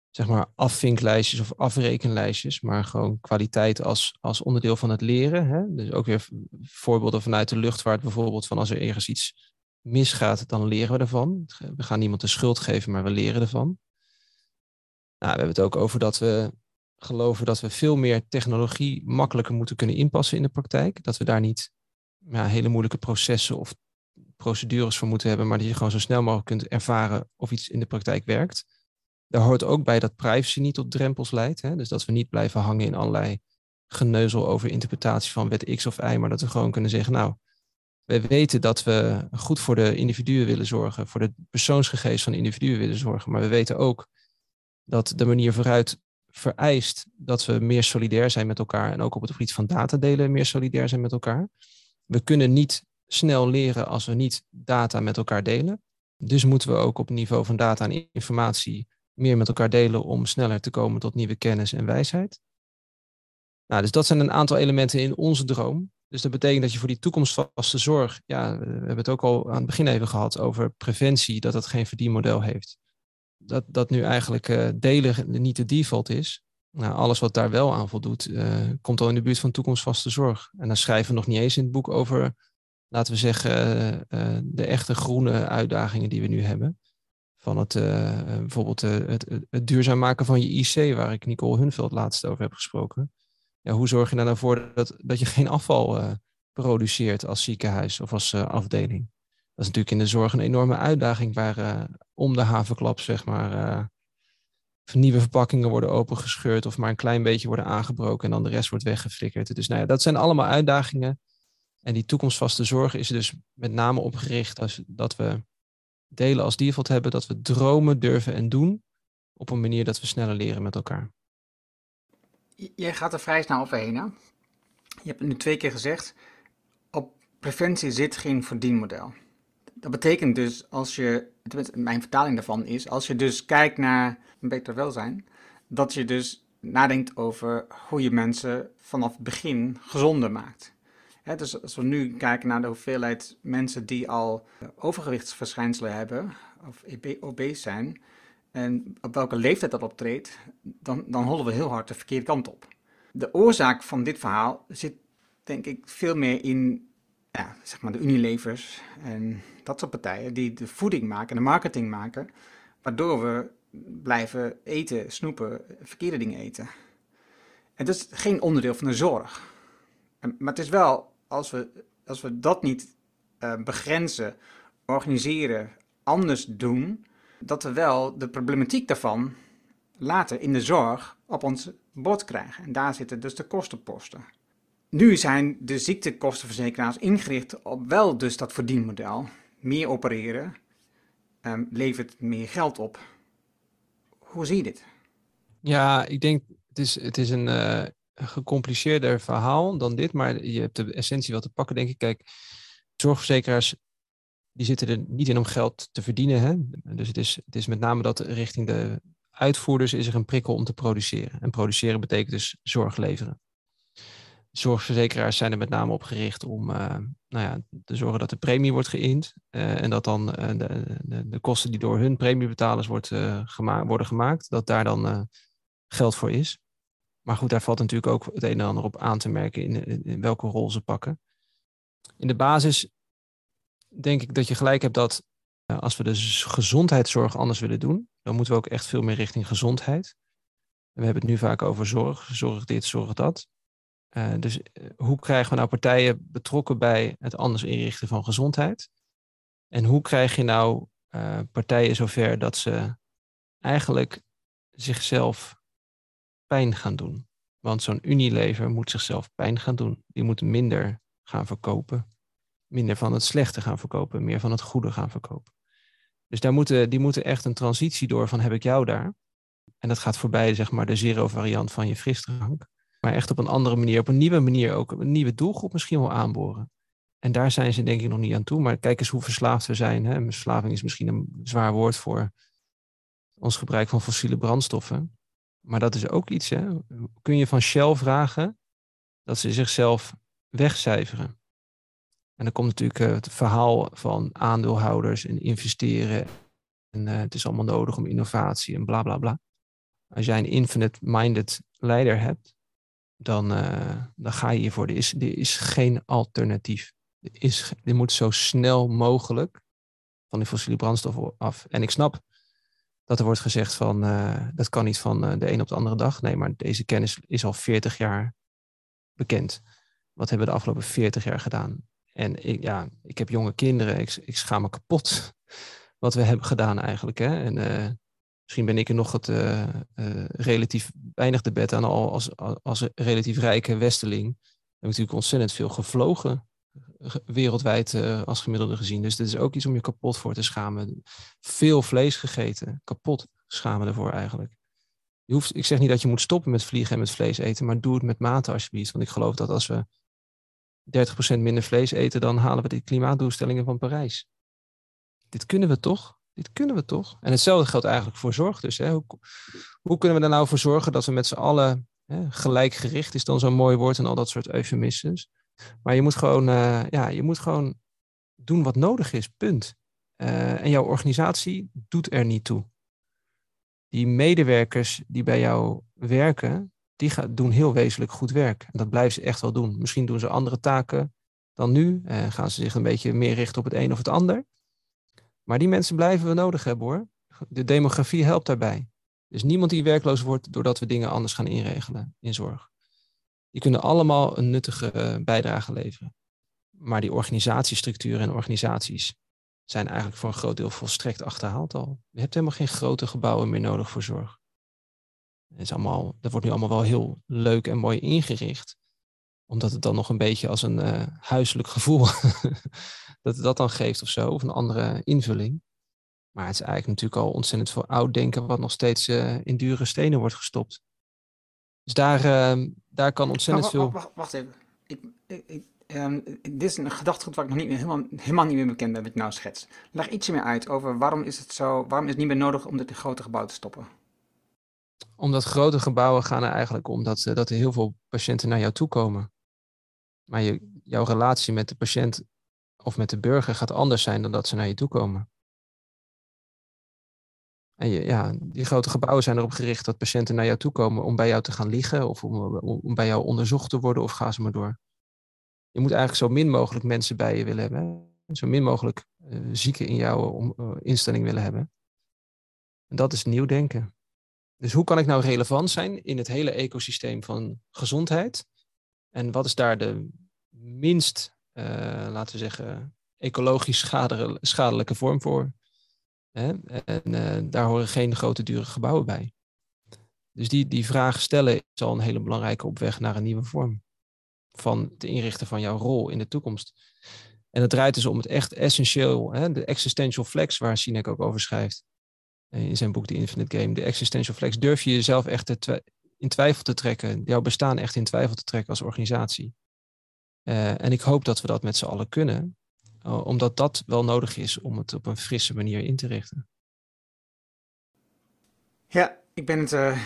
zeg maar afvinklijstjes of afrekenlijstjes, maar gewoon kwaliteit als, als onderdeel van het leren. Hè? Dus ook weer voorbeelden vanuit de luchtvaart bijvoorbeeld van als er ergens iets misgaat, dan leren we ervan. We gaan niemand de schuld geven, maar we leren ervan. Nou, we hebben het ook over dat we geloven dat we veel meer technologie makkelijker moeten kunnen inpassen in de praktijk. Dat we daar niet ja, hele moeilijke processen of procedures voor moeten hebben, maar dat je gewoon zo snel mogelijk kunt ervaren of iets in de praktijk werkt. Daar hoort ook bij dat privacy niet tot drempels leidt. Hè? Dus dat we niet blijven hangen in allerlei geneuzel over interpretatie van wet X of Y, maar dat we gewoon kunnen zeggen, nou, we weten dat we goed voor de individuen willen zorgen, voor de persoonsgegevens van individuen willen zorgen, maar we weten ook dat de manier vooruit vereist dat we meer solidair zijn met elkaar en ook op het gebied van datadelen meer solidair zijn met elkaar. We kunnen niet snel leren als we niet data met elkaar delen. Dus moeten we ook op niveau van data en informatie meer met elkaar delen om sneller te komen tot nieuwe kennis en wijsheid. Nou, dus dat zijn een aantal elementen in onze droom. Dus dat betekent dat je voor die toekomstvaste zorg, ja, we hebben het ook al aan het begin even gehad over preventie, dat dat geen verdienmodel heeft. Dat, dat nu eigenlijk uh, delen niet de default is. Nou, alles wat daar wel aan voldoet, uh, komt al in de buurt van toekomstvaste zorg. En dan schrijven we nog niet eens in het boek over, laten we zeggen, uh, de echte groene uitdagingen die we nu hebben. Van het, bijvoorbeeld het, het, duurzaam maken van je IC, waar ik Nicole Hunveld laatst over heb gesproken. Ja, hoe zorg je er nou voor dat, dat je geen afval produceert als ziekenhuis of als afdeling? Dat is natuurlijk in de zorg een enorme uitdaging waar om de havenklap, zeg maar, nieuwe verpakkingen worden opengescheurd of maar een klein beetje worden aangebroken en dan de rest wordt weggeflikkerd. Dus nou ja, dat zijn allemaal uitdagingen. En die toekomstvaste zorg is dus met name opgericht als, dat we delen als default hebben, dat we dromen, durven en doen op een manier dat we sneller leren met elkaar. Jij gaat er vrij snel overheen. Hè? Je hebt het nu twee keer gezegd, op preventie zit geen verdienmodel. Dat betekent dus als je, mijn vertaling daarvan is, als je dus kijkt naar een beter welzijn, dat je dus nadenkt over hoe je mensen vanaf het begin gezonder maakt. Dus als we nu kijken naar de hoeveelheid mensen die al overgewichtsverschijnselen hebben, of obese zijn, en op welke leeftijd dat optreedt, dan, dan hollen we heel hard de verkeerde kant op. De oorzaak van dit verhaal zit denk ik veel meer in ja, zeg maar de Unilevers en dat soort partijen die de voeding maken en de marketing maken, waardoor we blijven eten, snoepen, verkeerde dingen eten. En dat is geen onderdeel van de zorg. Maar het is wel, als we, als we dat niet uh, begrenzen, organiseren, anders doen, dat we wel de problematiek daarvan later in de zorg op ons bord krijgen. En daar zitten dus de kostenposten. Nu zijn de ziektekostenverzekeraars ingericht op wel dus dat verdienmodel. Meer opereren um, levert meer geld op. Hoe zie je dit? Ja, ik denk het is, het is een uh, gecompliceerder verhaal dan dit, maar je hebt de essentie wel te pakken, denk ik. Kijk, zorgverzekeraars die zitten er niet in om geld te verdienen. Hè? Dus het is, het is met name dat richting de uitvoerders is er een prikkel om te produceren. En produceren betekent dus zorg leveren zorgverzekeraars zijn er met name op gericht om uh, nou ja, te zorgen dat de premie wordt geïnd. Uh, en dat dan uh, de, de, de, kosten die door hun premiebetalers wordt, gema worden gemaakt, dat daar dan geld voor is. Maar goed, daar valt natuurlijk ook het een en ander op aan te merken in, welke rol ze pakken. In de basis denk ik dat je gelijk hebt dat als we de gezondheidszorg anders willen doen, dan moeten we ook echt veel meer richting gezondheid. We hebben het nu vaak over zorg, zorg dit, zorg dat. Uh, dus uh, hoe krijgen we nou partijen betrokken bij het anders inrichten van gezondheid? En hoe krijg je nou partijen zover dat ze eigenlijk zichzelf pijn gaan doen? Want zo'n Unilever moet zichzelf pijn gaan doen. Die moet minder gaan verkopen. Minder van het slechte gaan verkopen, meer van het goede gaan verkopen. Dus daar moeten, die moeten echt een transitie door van heb ik jou daar. En dat gaat voorbij, zeg maar, de zero variant van je frisdrank. Maar echt op een andere manier, op een nieuwe manier ook, een nieuwe doelgroep misschien wel aanboren. En daar zijn ze denk ik nog niet aan toe. Maar kijk eens hoe verslaafd we zijn. Hè? Verslaving is misschien een zwaar woord voor ons gebruik van fossiele brandstoffen. Maar dat is ook iets. Hè? Kun je van Shell vragen dat ze zichzelf wegcijferen? En dan komt natuurlijk eh, het verhaal van aandeelhouders en investeren. En uh, het is allemaal nodig om innovatie en bla bla bla. Als jij een infinite-minded leider hebt, dan, uh, dan ga je hiervoor. Er is, er is geen alternatief. Er, is, er moet zo snel mogelijk van die fossiele brandstof af. En ik snap dat er wordt gezegd van uh, dat kan niet van uh, de een op de andere dag. Nee, maar deze kennis is al 40 jaar bekend. Wat hebben we de afgelopen 40 jaar gedaan? En ik, ja, ik heb jonge kinderen, ik, ik schaam me kapot [LAUGHS] wat we hebben gedaan eigenlijk. Hè? En uh, misschien ben ik er nog het relatief weinig de bed aan, al als, als relatief rijke westeling. Heb ik natuurlijk ontzettend veel gevlogen wereldwijd uh, als gemiddelde gezien. Dus dit is ook iets om je kapot voor te schamen. Veel vlees gegeten, kapot schamen ervoor eigenlijk. Je hoeft, ik zeg niet dat je moet stoppen met vliegen en met vlees eten, maar doe het met mate alsjeblieft. Want ik geloof dat als we 30% minder vlees eten, dan halen we de klimaatdoelstellingen van Parijs. Dit kunnen we toch? Dit kunnen we toch? En hetzelfde geldt eigenlijk voor zorg. Dus hè? Hoe, hoe kunnen we er nou voor zorgen dat we met z'n allen hè, gelijkgericht is dan zo'n mooi woord en al dat soort eufemismes maar je moet gewoon, uh, ja, je moet gewoon doen wat nodig is, punt. Uh, en jouw organisatie doet er niet toe. Die medewerkers die bij jou werken, die gaan, doen heel wezenlijk goed werk. En dat blijven ze echt wel doen. Misschien doen ze andere taken dan nu. Uh, gaan ze zich een beetje meer richten op het een of het ander. Maar die mensen blijven we nodig hebben hoor. De demografie helpt daarbij. Is niemand die werkloos wordt doordat we dingen anders gaan inregelen in zorg. Die kunnen allemaal een nuttige eh, bijdrage leveren. Maar die organisatiestructuren en organisaties zijn eigenlijk voor een groot deel volstrekt achterhaald al. Je hebt helemaal geen grote gebouwen meer nodig voor zorg. Het is allemaal, dat wordt nu allemaal wel heel leuk en mooi ingericht. Omdat het dan nog een beetje als een uh, huiselijk gevoel [LAUGHS] dat het dat dan geeft of zo, of een andere invulling. Maar het is eigenlijk natuurlijk al ontzettend veel oud denken wat nog steeds uh, in dure stenen wordt gestopt. Dus daar, uh, daar kan ontzettend veel... Wacht, wacht, even. Ik, ik, um, dit is een gedachtegoed waar ik nog niet, helemaal, helemaal niet meer bekend ben wat je nou schetst. Leg ietsje meer uit over waarom is het zo, waarom is het niet meer nodig om dit in grote gebouwen te stoppen? Omdat grote gebouwen gaan er eigenlijk om dat, dat er heel veel patiënten naar jou toe komen. Maar je, jouw relatie met de patiënt of met de burger gaat anders zijn dan dat ze naar je toe komen. En je, ja, die grote gebouwen zijn erop gericht dat patiënten naar jou toe komen om bij jou te gaan liggen of om, om bij jou onderzocht te worden of ga ze maar door. Je moet eigenlijk zo min mogelijk mensen bij je willen hebben. Zo min mogelijk uh, zieken in jouw om, uh, instelling willen hebben. En dat is nieuw denken. Dus hoe kan ik nou relevant zijn in het hele ecosysteem van gezondheid? En wat is daar de minst, uh, laten we zeggen, ecologisch schadelijke vorm voor? Hè? En uh, daar horen geen grote dure gebouwen bij. Dus die, die vraag stellen is al een hele belangrijke op weg naar een nieuwe vorm. Van het inrichten van jouw rol in de toekomst. En het draait dus om het echt essentieel, hè, de existential flex, waar Sinek ook over schrijft. Eh, in zijn boek The Infinite Game. De existential flex. Durf je jezelf echt in twijfel te trekken, jouw bestaan echt in twijfel te trekken als organisatie. Uh, en ik hoop dat we dat met z'n allen kunnen. Uh, omdat dat wel nodig is om het op een frisse manier in te richten. Ja, ik ben het. Uh,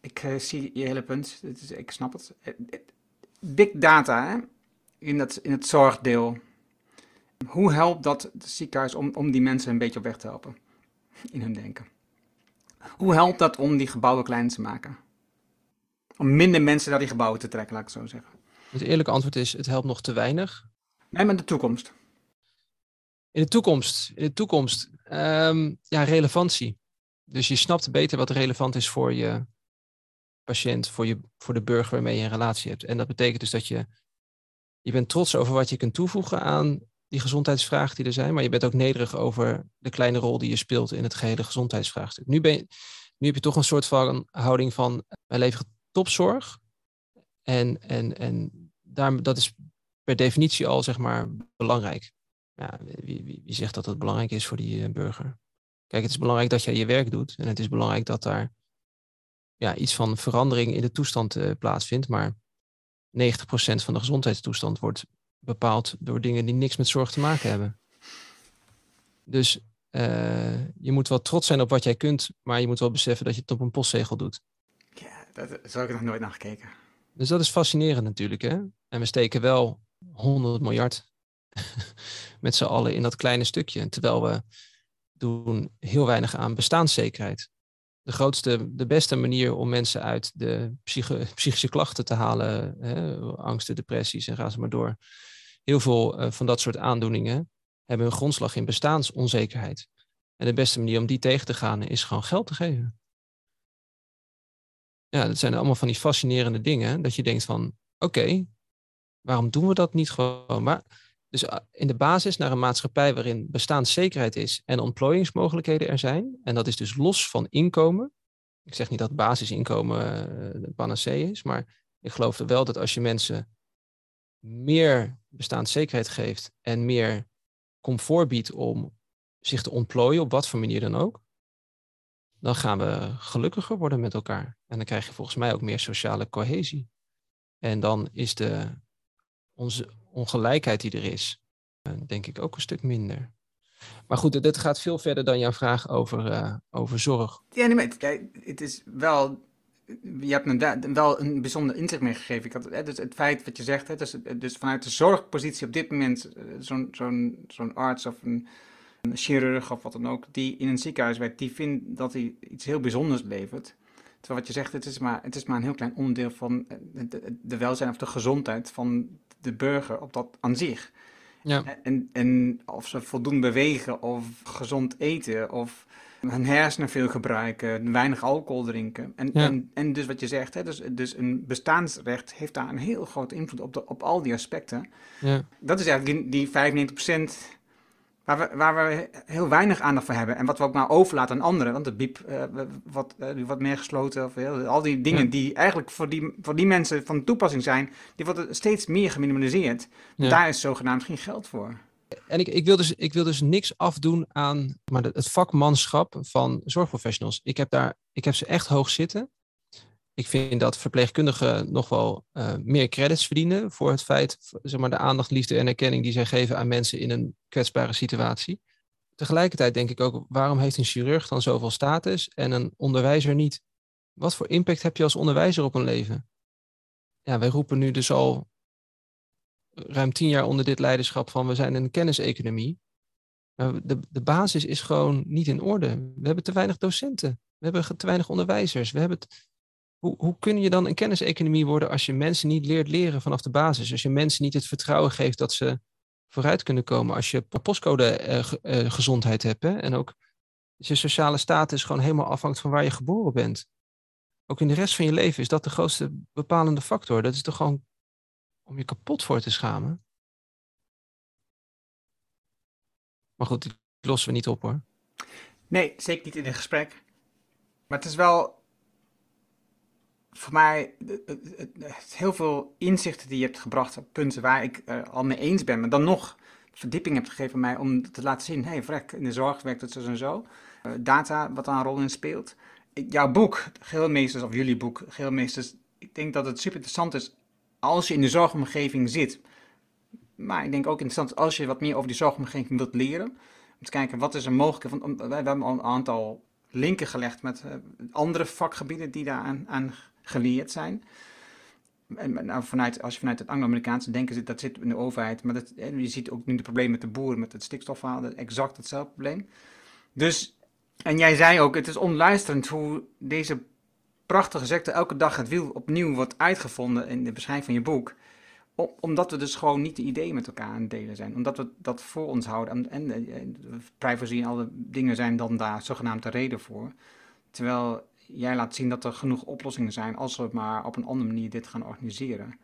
ik uh, zie je hele punt. Is, ik snap het. Big data hè? In, dat, in het zorgdeel. Hoe helpt dat het ziekenhuis om, om die mensen een beetje op weg te helpen? In hun denken. Hoe helpt dat om die gebouwen klein te maken? Om minder mensen naar die gebouwen te trekken, laat ik het zo zeggen. Het eerlijke antwoord is: het helpt nog te weinig. Nee, maar de toekomst. In de toekomst, in de toekomst, um, ja, relevantie. Dus je snapt beter wat relevant is voor je patiënt, voor, je, voor de burger waarmee je een relatie hebt. En dat betekent dus dat je, je bent trots over wat je kunt toevoegen aan die gezondheidsvragen die er zijn, maar je bent ook nederig over de kleine rol die je speelt in het gehele gezondheidsvraagstuk. Nu, ben je, nu heb je toch een soort van houding van wij leveren topzorg. En, en, en daar, dat is per definitie al zeg maar belangrijk. Ja, wie, wie, wie zegt dat het belangrijk is voor die uh, burger? Kijk, het is belangrijk dat jij je werk doet. En het is belangrijk dat daar ja, iets van verandering in de toestand uh, plaatsvindt. Maar 90% van de gezondheidstoestand wordt bepaald door dingen die niks met zorg te maken hebben. Dus uh, je moet wel trots zijn op wat jij kunt, maar je moet wel beseffen dat je het op een postzegel doet. Ja, daar zou ik nog nooit naar gekeken. Dus dat is fascinerend natuurlijk. Hè? En we steken wel 100 miljard [LAUGHS] met z'n allen in dat kleine stukje. Terwijl we doen heel weinig aan bestaanszekerheid. De grootste, de beste manier om mensen uit de [LAUGHS] psychische klachten te halen, hè, angsten, depressies en ga ze maar door. Heel veel uh, van dat soort aandoeningen hebben een grondslag in bestaansonzekerheid. En de beste manier om die tegen te gaan is gewoon geld te geven. Ja, dat zijn allemaal van die fascinerende dingen. Dat je denkt van, oké, waarom doen we dat niet gewoon? Maar, dus ah, in de basis naar een maatschappij waarin bestaanszekerheid is en ontplooiingsmogelijkheden er zijn. En dat is dus los van inkomen. Ik zeg niet dat basisinkomen uh, de panacee is, maar ik geloof er wel dat als je mensen meer bestaanszekerheid geeft en meer comfort biedt om zich te ontplooien, op wat voor manier dan ook, dan gaan we gelukkiger worden met elkaar. En dan krijg je volgens mij ook meer sociale cohesie. En dan is de onze ongelijkheid die er is, eh, denk ik ook een stuk minder. Maar goed, dit gaat veel verder dan jouw vraag over, uh, over zorg. Ja, nee, maar kijk, het is wel. Je hebt me wel een bijzonder inzicht meegegeven. Ik had, hè, dus het feit wat je zegt, hè, dus, dus vanuit de zorgpositie op dit moment, eh, zo'n zo'n zo'n arts of een, chirurg of wat dan ook, die in een ziekenhuis werkt, die vindt dat hij iets heel bijzonders levert. Terwijl wat je zegt, het is maar, het is maar een heel klein onderdeel van de welzijn of de gezondheid van de burger op dat aan zich. Ja. En, en of ze voldoende bewegen of gezond eten of hun hersenen veel gebruiken, weinig alcohol drinken. En, en, en dus wat je zegt, hè, dus, dus een bestaansrecht heeft daar een heel grote invloed op, de, op al die aspecten. Ja. Dat is eigenlijk die, die 95% waar we, waar we heel weinig aandacht voor hebben. En wat we ook maar overlaten aan anderen. Want de biep uh, wat, uh, wat meer gesloten. Of, uh, al die dingen die eigenlijk voor die, voor die mensen van toepassing zijn. Die worden steeds meer geminimaliseerd. Ja. Daar is zogenaamd geen geld voor. En ik, ik, wil dus, ik wil dus niks afdoen aan maar het vakmanschap van zorgprofessionals. Ik heb, daar, ik heb ze echt hoog zitten. Ik vind dat verpleegkundigen nog wel uh, meer credits verdienen voor het feit, zeg maar, de aandacht, liefde en erkenning die zij geven aan mensen in een kwetsbare situatie. Tegelijkertijd denk ik ook, waarom heeft een chirurg dan zoveel status en een onderwijzer niet? Wat voor impact heb je als onderwijzer op een leven? Ja, wij roepen nu dus al ruim tien jaar onder dit leiderschap van we zijn een kenniseconomie. Maar de, de basis is gewoon niet in orde. We hebben te weinig docenten. We hebben te weinig onderwijzers. We hebben hoe, hoe kun je dan een kenniseconomie worden als je mensen niet leert leren vanaf de basis? Als je mensen niet het vertrouwen geeft dat ze vooruit kunnen komen. Als je postcode uh, uh, gezondheid hebt hè? en ook je sociale status gewoon helemaal afhangt van waar je geboren bent. Ook in de rest van je leven is dat de grootste bepalende factor. Dat is toch gewoon om je kapot voor te schamen. Maar goed, die lossen we niet op hoor. Nee, zeker niet in een gesprek. Maar het is wel voor mij heel veel inzichten die je hebt gebracht op punten waar ik uh, al mee eens ben, maar dan nog verdieping hebt gegeven aan mij om te laten zien, hé hey, vrek, in de zorg werkt het zo en zo. Uh, data, wat daar een rol in speelt. Jouw boek, Geelmeesters, of jullie boek, Geelmeesters, ik denk dat het super interessant is als je in de zorgomgeving zit. Maar ik denk ook interessant als je wat meer over die zorgomgeving wilt leren. Om te kijken, wat is er mogelijk? Want we hebben al een aantal linken gelegd met uh, andere vakgebieden die daar aan geleerd zijn. En, nou, vanuit, als je vanuit het Anglo-Amerikaanse denken zit, dat zit in de overheid. Maar dat, je ziet ook nu de problemen met de boeren, met het stikstofverhaal, exact hetzelfde probleem. Dus, en jij zei ook, het is onluisterend hoe deze prachtige sector elke dag het wiel opnieuw wordt uitgevonden in de beschrijving van je boek. omdat we dus gewoon niet de ideeën met elkaar aan het delen zijn. Omdat we dat voor ons houden. En, en, en privacy en alle dingen zijn dan daar zogenaamd de reden voor. Terwijl jij laat zien dat er genoeg oplossingen zijn als we maar op een andere manier dit gaan organiseren.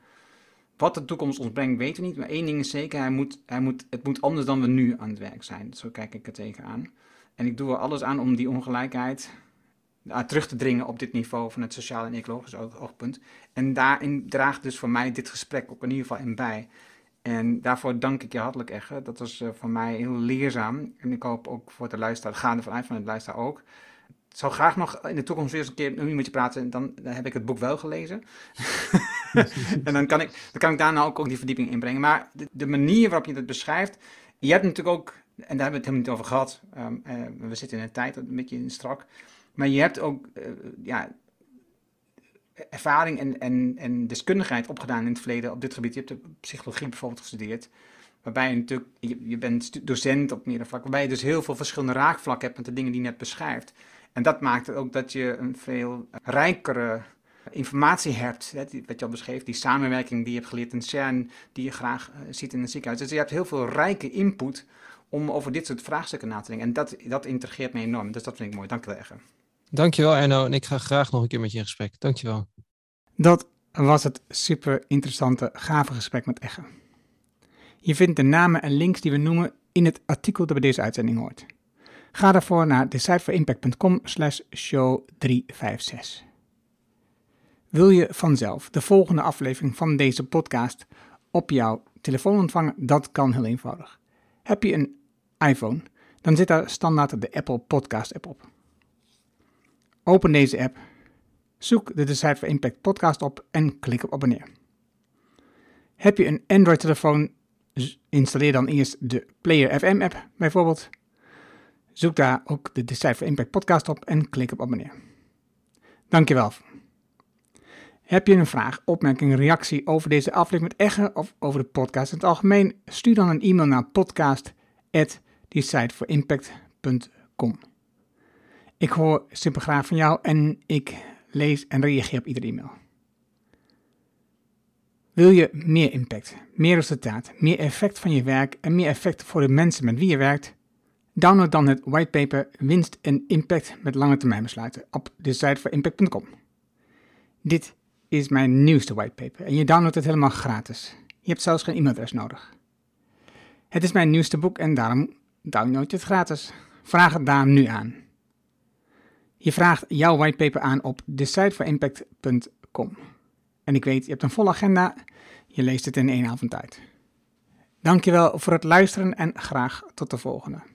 wat de toekomst ons brengt, weten we niet. Maar één ding is zeker, hij moet, hij moet, het moet anders dan we nu aan het werk zijn. Zo kijk ik er tegenaan. En ik doe er alles aan om die ongelijkheid uh, terug te dringen op dit niveau van het sociaal en ecologisch oogpunt. En daarin draagt dus voor mij dit gesprek ook in ieder geval in bij. En daarvoor dank ik je hartelijk, Egge. Dat was uh, voor mij heel leerzaam. En ik hoop ook voor de luisteraar, gaande vanuit van het luisteraar ook. Ik zou graag nog in de toekomst weer eens een keer met je praten. En dan, dan heb ik het boek wel gelezen. [LAUGHS] en dan kan, ik, dan kan ik daarna ook, ook die verdieping inbrengen. Maar de, de, manier waarop je het beschrijft. Je hebt natuurlijk ook, en daar hebben we het helemaal niet over gehad. Um, uh, we zitten in een tijd een beetje strak. Maar je hebt ook uh, ja, ervaring en, en, en deskundigheid opgedaan in het verleden op dit gebied. Je hebt de psychologie bijvoorbeeld gestudeerd. Waarbij je natuurlijk, je, je bent docent op meerdere vlakken. Waarbij je dus heel veel verschillende raakvlakken hebt met de dingen die je net beschrijft. En dat maakt ook dat je een veel rijkere informatie hebt, hè, die, wat je al beschreef, die samenwerking die je hebt geleerd in CERN, die je graag uh, ziet in een ziekenhuis. Dus je hebt heel veel rijke input om over dit soort vraagstukken na te denken. En dat, dat integreert me enorm, dus dat vind ik mooi. Dank je wel, Egge. Dankjewel Erno en ik ga graag nog een keer met je in gesprek. Dankjewel. Dat was het super interessante, gave gesprek met Egge. Je vindt de namen en links die we noemen in het artikel dat bij deze uitzending hoort. Ga daarvoor naar decideforimpact.com slash show 356. Wil je vanzelf de volgende aflevering van deze podcast op jouw telefoon ontvangen? Dat kan heel eenvoudig. Heb je een iPhone, dan zit daar standaard de Apple Podcast app op. Open deze app, zoek de Decide Impact podcast op en klik op abonneer. Heb je een Android telefoon, installeer dan eerst de Player FM app bijvoorbeeld. Zoek daar ook de Decide for Impact podcast op en klik op abonneer. Dankjewel. Heb je een vraag, opmerking, reactie over deze aflevering met Egge of over de podcast in het algemeen? Stuur dan een e-mail naar podcast@decideforimpact.com. Ik hoor super graag van jou en ik lees en reageer op iedere e-mail. Wil je meer impact, meer resultaat, meer effect van je werk en meer effect voor de mensen met wie je werkt? Download dan het whitepaper Winst en Impact met lange termijn besluiten op de site voor impact.com. Dit is mijn nieuwste whitepaper en je downloadt het helemaal gratis. Je hebt zelfs geen e-mailadres nodig. Het is mijn nieuwste boek en daarom download je het gratis. Vraag het daar nu aan. Je vraagt jouw whitepaper aan op decideforimpact.com. En ik weet, je hebt een volle agenda, je leest het in één avond tijd. Dankjewel voor het luisteren en graag tot de volgende.